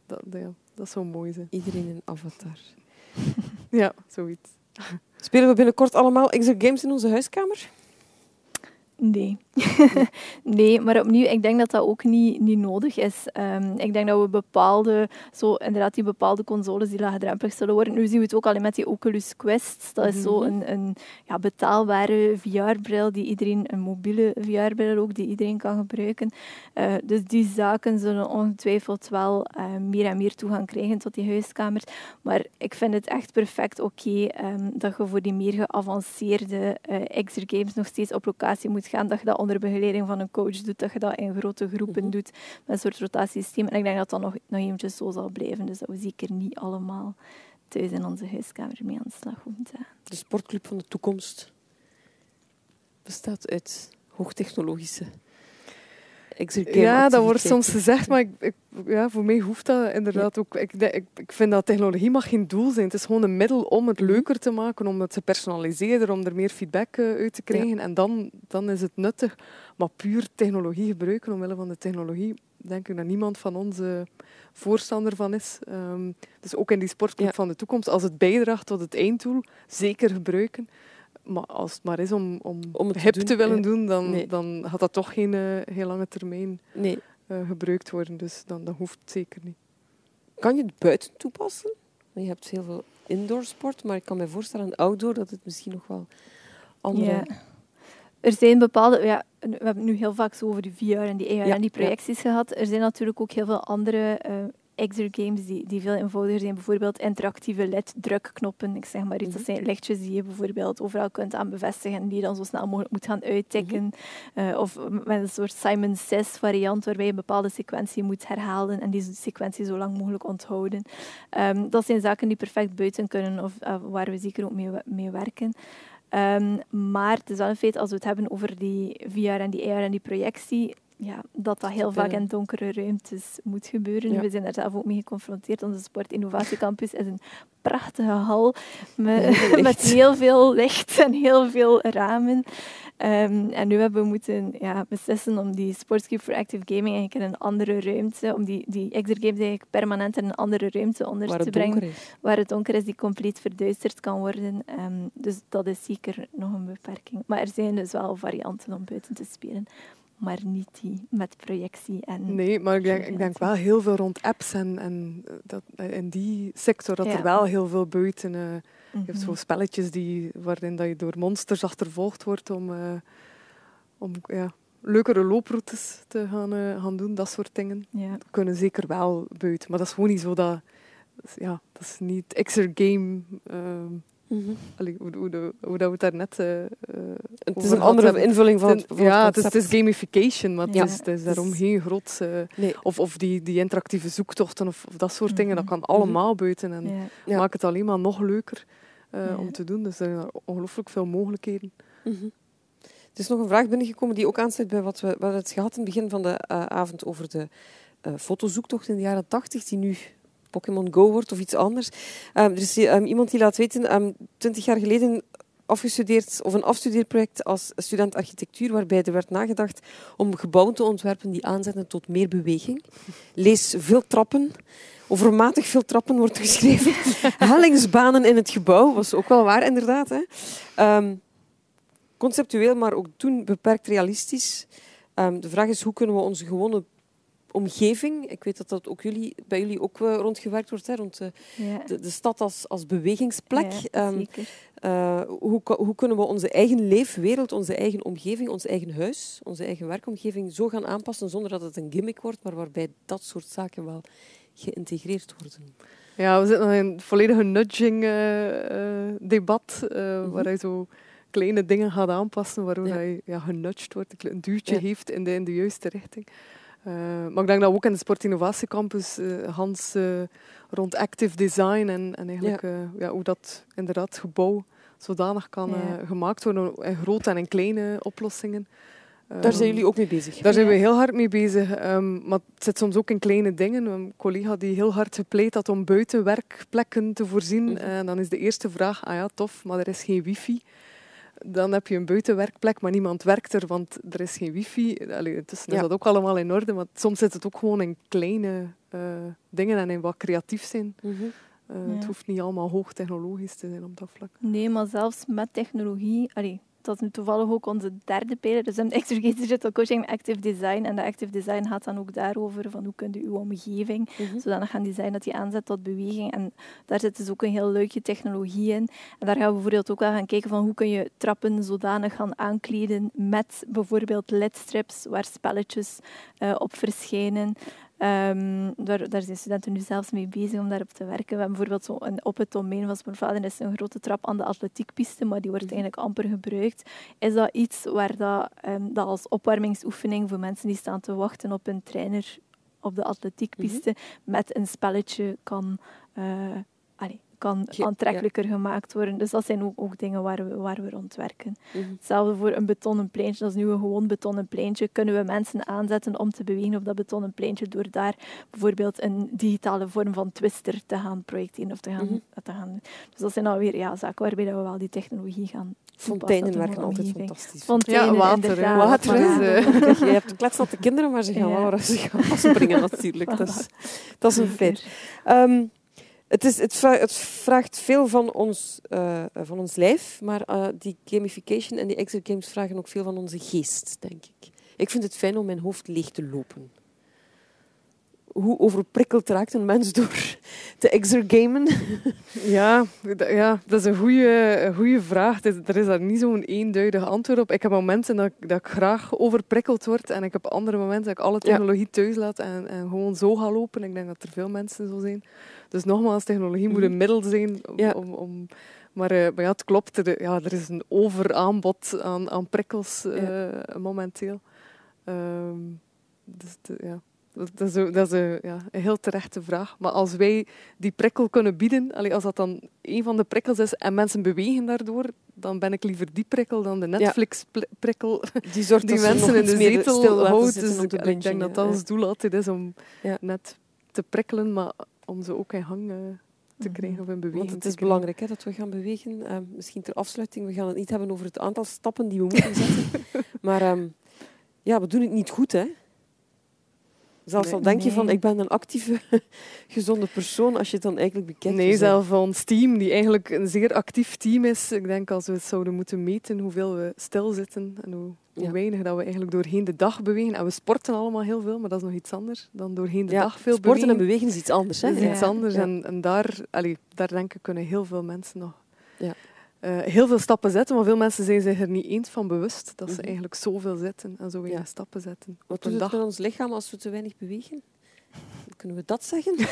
dat, ja, dat zou mooi zijn. Iedereen een avatar. Ja, zoiets. Spelen we binnenkort allemaal extra games in onze huiskamer? Nee. nee, maar opnieuw, ik denk dat dat ook niet, niet nodig is. Ehm, ik denk dat we bepaalde, zo inderdaad die bepaalde consoles die laagdrempelig zullen worden. Nu zien we het ook al met die Oculus Quest. Dat is zo een, een ja, betaalbare VR-bril die iedereen, een mobiele VR-bril ook, die iedereen kan gebruiken. Eh, dus die zaken zullen ongetwijfeld wel eh, meer en meer toegang krijgen tot die huiskamers. Maar ik vind het echt perfect oké ehm, dat je voor die meer geavanceerde eh extra games nog steeds op locatie moet gaan. Dat je dat onder begeleiding van een coach doet, dat je dat in grote groepen doet met een soort rotatiesysteem. En ik denk dat dat nog, nog eventjes zo zal blijven. Dus dat we zeker niet allemaal thuis in onze huiskamer mee aan de slag moeten. De sportclub van de toekomst bestaat uit hoogtechnologische Ja, dat wordt soms gezegd, maar ik, ik, ja, voor mij hoeft dat inderdaad ook. Ik, ik, ik vind dat technologie mag geen doel zijn. Het is gewoon een middel om het leuker te maken, om het te personaliseren, om er meer feedback eh, uit te krijgen. En dan, dan is het nuttig. Maar puur technologie gebruiken omwille van de technologie, denk ik dat niemand van ons voorstander van is. Ehm, dus ook in die sportclub Ja. van de toekomst, als het bijdraagt tot het einddoel, zeker gebruiken. Maar als het maar is om, om, Om het te hip doen, te willen doen, dan, Nee. dan gaat dat toch geen eh, heel lange termijn Nee. eh, gebruikt worden. Dus dan, dat hoeft zeker niet. Kan je het buiten toepassen? Je hebt heel veel indoor sport, maar ik kan me voorstellen outdoor dat het misschien nog wel andere... Ja. Er zijn bepaalde, ja, we hebben het nu heel vaak zo over die VR en die AR Ja, en die ja. projecties gehad. Er zijn natuurlijk ook heel veel andere eh extra games die, die veel eenvoudiger zijn. Bijvoorbeeld interactieve LED-drukknoppen. Ik zeg maar iets, Mhm. dat zijn lichtjes die je bijvoorbeeld overal kunt aan bevestigen en die je dan zo snel mogelijk moet gaan uittikken. Mhm. Eh, of met een soort Simon Says variant waarbij je een bepaalde sequentie moet herhalen en die sequentie zo lang mogelijk onthouden. Ehm, dat zijn zaken die perfect buiten kunnen of eh, waar we zeker ook mee, mee werken. Ehm, maar het is wel een feit, als we het hebben over die VR en die AR en die projectie, ja, dat dat heel vaak in donkere ruimtes moet gebeuren. Ja. We zijn daar zelf ook mee geconfronteerd. Onze Sport Innovatiecampus is een prachtige hal met, Heel veel licht. met heel veel licht en heel veel ramen. Ehm, en nu hebben we moeten ja, beslissen om die Sportscube for Active Gaming eigenlijk in een andere ruimte, om die, die extra games eigenlijk permanent in een andere ruimte onder waar te brengen waar het donker is, die compleet verduisterd kan worden. Ehm, dus dat is zeker nog een beperking. Maar er zijn dus wel varianten om buiten te spelen. Maar niet die met projectie en... Nee, maar ik denk, ik denk wel heel veel rond apps en, en dat, in die sector dat Ja. er wel heel veel buiten. eh, je Mhm. hebt zo spelletjes die, waarin dat je door monsters achtervolgd wordt om, eh, om ja, leukere looproutes te gaan, eh, gaan doen, dat soort dingen. Ja. kunnen zeker wel buiten. Maar dat is gewoon niet zo dat... Ja, dat is niet extra game... Mhm. allee, hoe, hoe, hoe, hoe dat we het daarnet... eh, eh, Het is een andere hadden. invulling van het, van ja, het het is, het concept. is gamification, maar Ja. het, is, het is daarom geen groot... eh, Nee. of, of die, die interactieve zoektochten of, of dat soort dingen, dat Mhm. kan allemaal buiten. En Ja. Maakt het alleen maar nog leuker om te doen. Dus er zijn ongelooflijk veel mogelijkheden. Mhm. Er is nog een vraag binnengekomen die ook aansluit bij wat we, wat we het gehad in het begin van de avond over de fotozoektocht in de jaren 80, die nu Pokémon Go wordt of iets anders. Ehm, er is ehm, iemand die laat weten, ehm, twintig jaar geleden afgestudeerd of een afstudeerproject als student architectuur, waarbij er werd nagedacht om gebouwen te ontwerpen die aanzetten tot meer beweging. Lees veel trappen. Overmatig veel trappen wordt geschreven. Hellingsbanen in het gebouw, was ook wel waar inderdaad. Hè. Conceptueel, maar ook toen beperkt realistisch. De vraag is, hoe kunnen we onze gewone omgeving, ik weet dat dat ook jullie, bij jullie ook eh, rondgewerkt wordt, hè, rond de, Ja. de, de stad als, als bewegingsplek. Ja, Ehm, zeker. eh, hoe, hoe kunnen we onze eigen leefwereld, onze eigen omgeving, ons eigen huis, onze eigen werkomgeving zo gaan aanpassen zonder dat het een gimmick wordt, maar waarbij dat soort zaken wel geïntegreerd worden? Ja, we zitten nog in een volledige nudging-debat, Mhm. waar hij zo kleine dingen gaat aanpassen, waardoor Ja. hij ja, genudged wordt, een duwtje Ja. heeft in de, in de juiste richting. Eh, maar ik denk dat we ook in de Sport Innovatie Campus, eh, Hans, eh, rond active design en, en eigenlijk eh, ja, hoe dat inderdaad gebouw zodanig kan Ja. gemaakt worden in grote en in kleine oplossingen. Daar zijn jullie ook mee bezig? Daar zijn we heel hard mee bezig. Um, maar het zit soms ook in kleine dingen. Een collega die heel hard gepleit had om buitenwerkplekken te voorzien. Mhm. En dan is de eerste vraag, ah ja, tof, maar er is geen wifi dan heb je een buitenwerkplek, maar niemand werkt er, want er is geen wifi. Allee, dus is dat ook allemaal in orde, maar soms zit het ook gewoon in kleine uh, dingen en in wat creatief zijn. Mm -hmm. uh, Het hoeft niet allemaal hoogtechnologisch te zijn op dat vlak. Nee, maar zelfs met technologie... Allee, dat is nu toevallig ook onze derde pijler. Dus een Extricate Digital Coaching met Active Design. En de Active Design gaat dan ook daarover van hoe kun je uw omgeving mm -hmm. zodanig gaan designen dat die aanzet tot beweging. En daar zit dus ook een heel leuke technologie in. En daar gaan we bijvoorbeeld ook wel gaan kijken van hoe kun je trappen zodanig gaan aankleden met bijvoorbeeld ledstrips waar spelletjes uh, op verschijnen. Um, daar, daar, zijn studenten nu zelfs mee bezig om daarop te werken. We hebben bijvoorbeeld zo een, op het domein van Sportvaden is een grote trap aan de atletiekpiste, maar die wordt mhm. eigenlijk amper gebruikt. Is dat iets waar dat, um, dat als opwarmingsoefening voor mensen die staan te wachten op een trainer op de atletiekpiste mm met een spelletje kan uh, kan aantrekkelijker gemaakt worden. Dus dat zijn ook, ook dingen waar we, waar we rond werken. Mhm. Hetzelfde voor een betonnen pleintje. Dat is nu een gewoon betonnen pleintje. Kunnen we mensen aanzetten om te bewegen op dat betonnen pleintje door daar bijvoorbeeld een digitale vorm van twister te gaan projecteren of te gaan, mm te gaan Dus dat zijn alweer ja, zaken waarbij we wel die technologie gaan Fonteinen werken altijd fantastisch. Fonteinen, ja, water. Water is, uh, je hebt kletsnatte kinderen, maar ze gaan ja. wel ze gaan springen natuurlijk. Dat is, dat is een feit. Um, het, is, het, vraagt, het vraagt veel van ons, uh, van ons lijf, maar uh, die gamification en die exit games vragen ook veel van onze geest, denk ik. Ik vind het fijn om mijn hoofd leeg te lopen. Hoe overprikkeld raakt een mens door te exergamen? Ja, ja, dat is een goede, goede vraag. Er is daar niet zo'n eenduidig antwoord op. Ik heb momenten dat, dat ik graag overprikkeld word en ik heb andere momenten dat ik alle technologie thuis laat en, en gewoon zo ga lopen. Ik denk dat er veel mensen zo zijn. Dus nogmaals, technologie moet een mhm. middel zijn om, om maar, uh, maar, ja, het klopt. Er, ja, er is een overaanbod aan, aan prikkels uh, momenteel. Um, dus de, ja. Dat is, een, dat is een, ja, een heel terechte vraag. Maar als wij die prikkel kunnen bieden, als dat dan een van de prikkels is en mensen bewegen daardoor, dan ben ik liever die prikkel dan de Netflix-prikkel die, zorgt die mensen in de zetel houdt. Dus ik, ik denk dat dat ons doel altijd is om net te prikkelen, maar om ze ook in gang uh, te mhm. krijgen of in beweging Want het is belangrijk hè, dat we gaan bewegen. Uh, misschien ter afsluiting, we gaan het niet hebben over het aantal stappen die we moeten zetten. maar um, ja, we doen het niet goed, hè. Zelfs al denk je van, ik ben een actieve, gezonde persoon, als je het dan eigenlijk bekijkt. Nee, zelfs ons team, die eigenlijk een zeer actief team is. Ik denk als we het zouden moeten meten, hoeveel we stilzitten en hoe, hoe weinig dat we eigenlijk doorheen de dag bewegen. En we sporten allemaal heel veel, maar dat is nog iets anders dan doorheen de dag veel sporten bewegen. Sporten en bewegen is iets anders. Hè? is iets anders. En, en daar, allee, daar denk ik kunnen heel veel mensen nog uh, heel veel stappen zetten, maar veel mensen zijn zich er niet eens van bewust dat ze mhm. eigenlijk zoveel zetten en zo weinig stappen zetten. Wat doet het met ons lichaam als we te weinig bewegen? Kunnen we dat zeggen?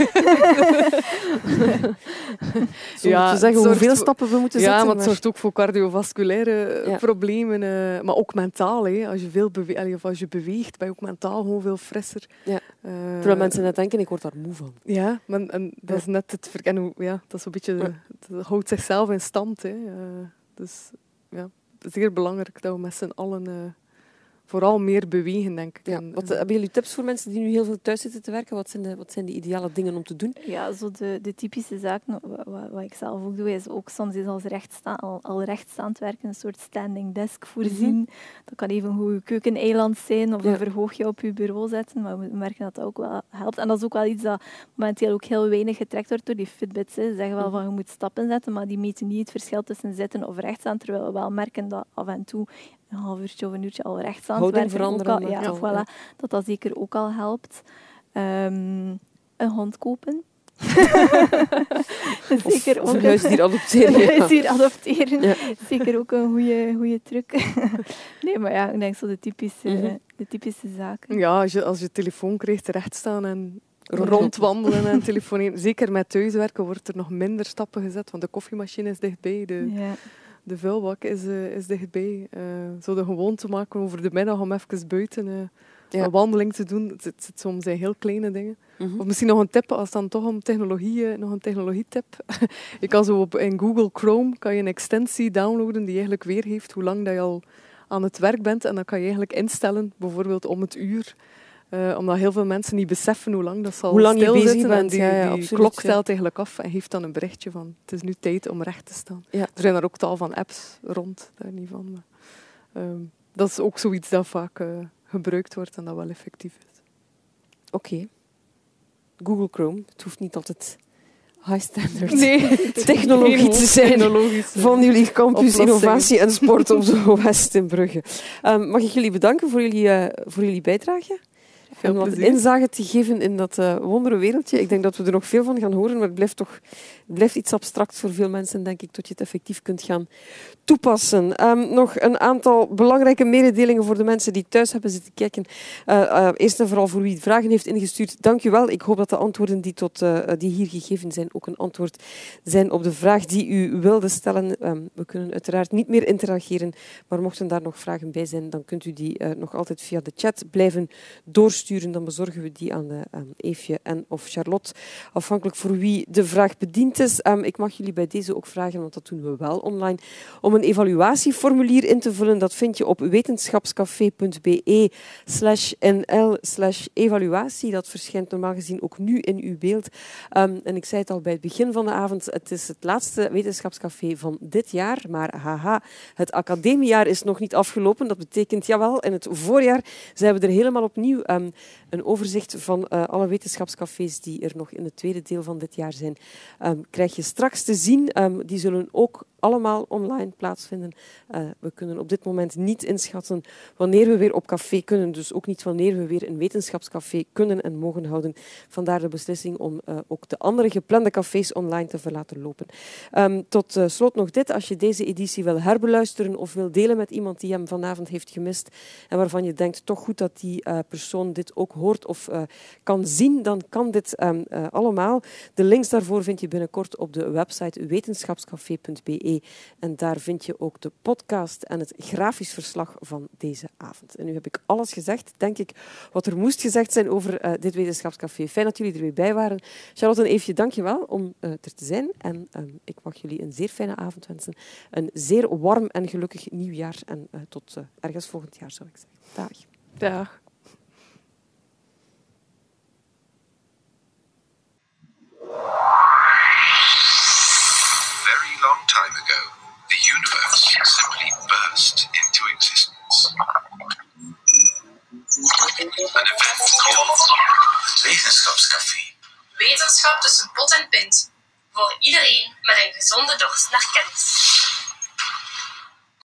ja, te zeggen hoeveel stappen we moeten zetten. Ja, maar het zorgt ook voor cardiovasculaire problemen. Uh, maar ook mentaal. Hè. Als, je veel bewe of als je beweegt, ben je ook mentaal gewoon veel frisser. Ja. Uh, Terwijl mensen net denken, ik word daar moe van. Ja, maar, en dat is net het... En, ja, dat is een beetje... Het houdt zichzelf in stand. Hè. Uh, dus ja, zeer belangrijk dat we met z'n allen vooral meer bewegen, denk ik. Ja. Wat, hebben jullie tips voor mensen die nu heel veel thuis zitten te werken? Wat zijn de, wat zijn de ideale dingen om te doen? Ja, zo de, de typische zaken, wat, wat, ik zelf ook doe, is ook soms is als rechtstaan, al, al rechtstaand werken een soort standing desk voorzien. Mhm. Dat kan even een goede keukeneiland zijn of een verhoogje op je bureau zetten, maar we merken dat dat ook wel helpt. En dat is ook wel iets dat momenteel ook heel weinig getrekt wordt door die Fitbits. Ze zeggen wel mhm. van je moet stappen zetten, maar die meten niet het verschil tussen zitten of rechtstaan, terwijl we wel merken dat af en toe een half uurtje of een uurtje al rechts aan het werken. veranderen. Al, ja, voilà, dat dat zeker ook al helpt. Um, een hond kopen. zeker ook een huisdier adopteren. Een huisdier adopteren. Ja. Zeker ook een goede, goede truc. nee, maar ja, ik denk zo de typische, mm -hmm. de typische zaken. Ja, als je, als je telefoon krijgt, terecht staan en rondwandelen en telefoneren. Zeker met thuiswerken wordt er nog minder stappen gezet, want de koffiemachine is dichtbij. De, ja de vuilbak is, uh, is dichtbij. Uh, zo de gewoonte maken over de middag om even buiten uh, een wandeling te doen. Het, het zit soms in heel kleine dingen. Mhm. Of misschien nog een tip, als dan toch om technologie, nog een technologietip. je kan zo op, in Google Chrome kan je een extensie downloaden die eigenlijk weergeeft hoe lang dat je al aan het werk bent. En dan kan je eigenlijk instellen, bijvoorbeeld om het uur. Uh, omdat heel veel mensen niet beseffen hoe lang dat zal hoe lang je bezig bent. En die, ja, ja, die absoluut, klok stelt eigenlijk af en geeft dan een berichtje van het is nu tijd om recht te staan. Ja. Er zijn er ook tal van apps rond, daar niet van. Maar, uh, dat is ook zoiets dat vaak uh, gebruikt wordt en dat wel effectief is. Oké. Okay. Google Chrome, het hoeft niet altijd high standard nee, technologie te zijn van jullie campus innovatie en sport op de West in Brugge. Um, mag ik jullie bedanken voor jullie, uh, voor jullie bijdrage? Veel en wat plezier. inzage te geven in dat uh, wondere wereldje. Ik denk dat we er nog veel van gaan horen, maar het blijft toch het blijft iets abstract voor veel mensen, denk ik, tot je het effectief kunt gaan toepassen. Um, nog een aantal belangrijke mededelingen voor de mensen die thuis hebben zitten kijken. Uh, uh, eerst en vooral voor wie vragen heeft ingestuurd, dank u wel. Ik hoop dat de antwoorden die, tot, die hier gegeven zijn ook een antwoord zijn op de vraag die u wilde stellen. Um, we kunnen uiteraard niet meer interageren, maar mochten daar nog vragen bij zijn, dan kunt u die nog altijd via de chat blijven doorsturen. Dan bezorgen we die aan de, um, Eefje en of Charlotte, afhankelijk voor wie de vraag bedient is. Ik mag jullie bij deze ook vragen, want dat doen we wel online, om een evaluatieformulier in te vullen. Dat vind je op wetenschapscafé.be slash nl slash evaluatie. Dat verschijnt normaal gezien ook nu in uw beeld. Um, en ik zei het al bij het begin van de avond, het is het laatste wetenschapscafé van dit jaar. Maar haha, het academiejaar is nog niet afgelopen. Dat betekent, jawel, in het voorjaar zijn we er helemaal opnieuw. Um, een overzicht van uh, alle wetenschapscafés die er nog in het tweede deel van dit jaar zijn, um, krijg je straks te zien. Die zullen ook allemaal online plaatsvinden. Uh, we kunnen op dit moment niet inschatten wanneer we weer op café kunnen, dus ook niet wanneer we weer een wetenschapscafé kunnen en mogen houden. Vandaar de beslissing om uh, ook de andere geplande cafés online te verlaten lopen. Um, tot uh, slot nog dit, als je deze editie wil herbeluisteren of wil delen met iemand die hem vanavond heeft gemist en waarvan je denkt toch goed dat die persoon dit ook hoort of kan zien, dan kan dit uh, allemaal. De links daarvoor vind je binnenkort op de website wetenschapscafé.be en daar vind je ook de podcast en het grafisch verslag van deze avond. En nu heb ik alles gezegd, denk ik, wat er moest gezegd zijn over uh, dit wetenschapscafé. Fijn dat jullie er weer bij waren. Charlotte en Eefje, dank je wel om uh, er te zijn. En um, ik mag jullie een zeer fijne avond wensen. Een zeer warm en gelukkig nieuwjaar. En uh, tot ergens volgend jaar, zou ik zeggen. Dag. Dag. very long time ago, the universe simply burst into existence. An event called Wetenschapscafé. Wetenschap tussen pot en pint. Voor iedereen met een gezonde dorst naar kennis.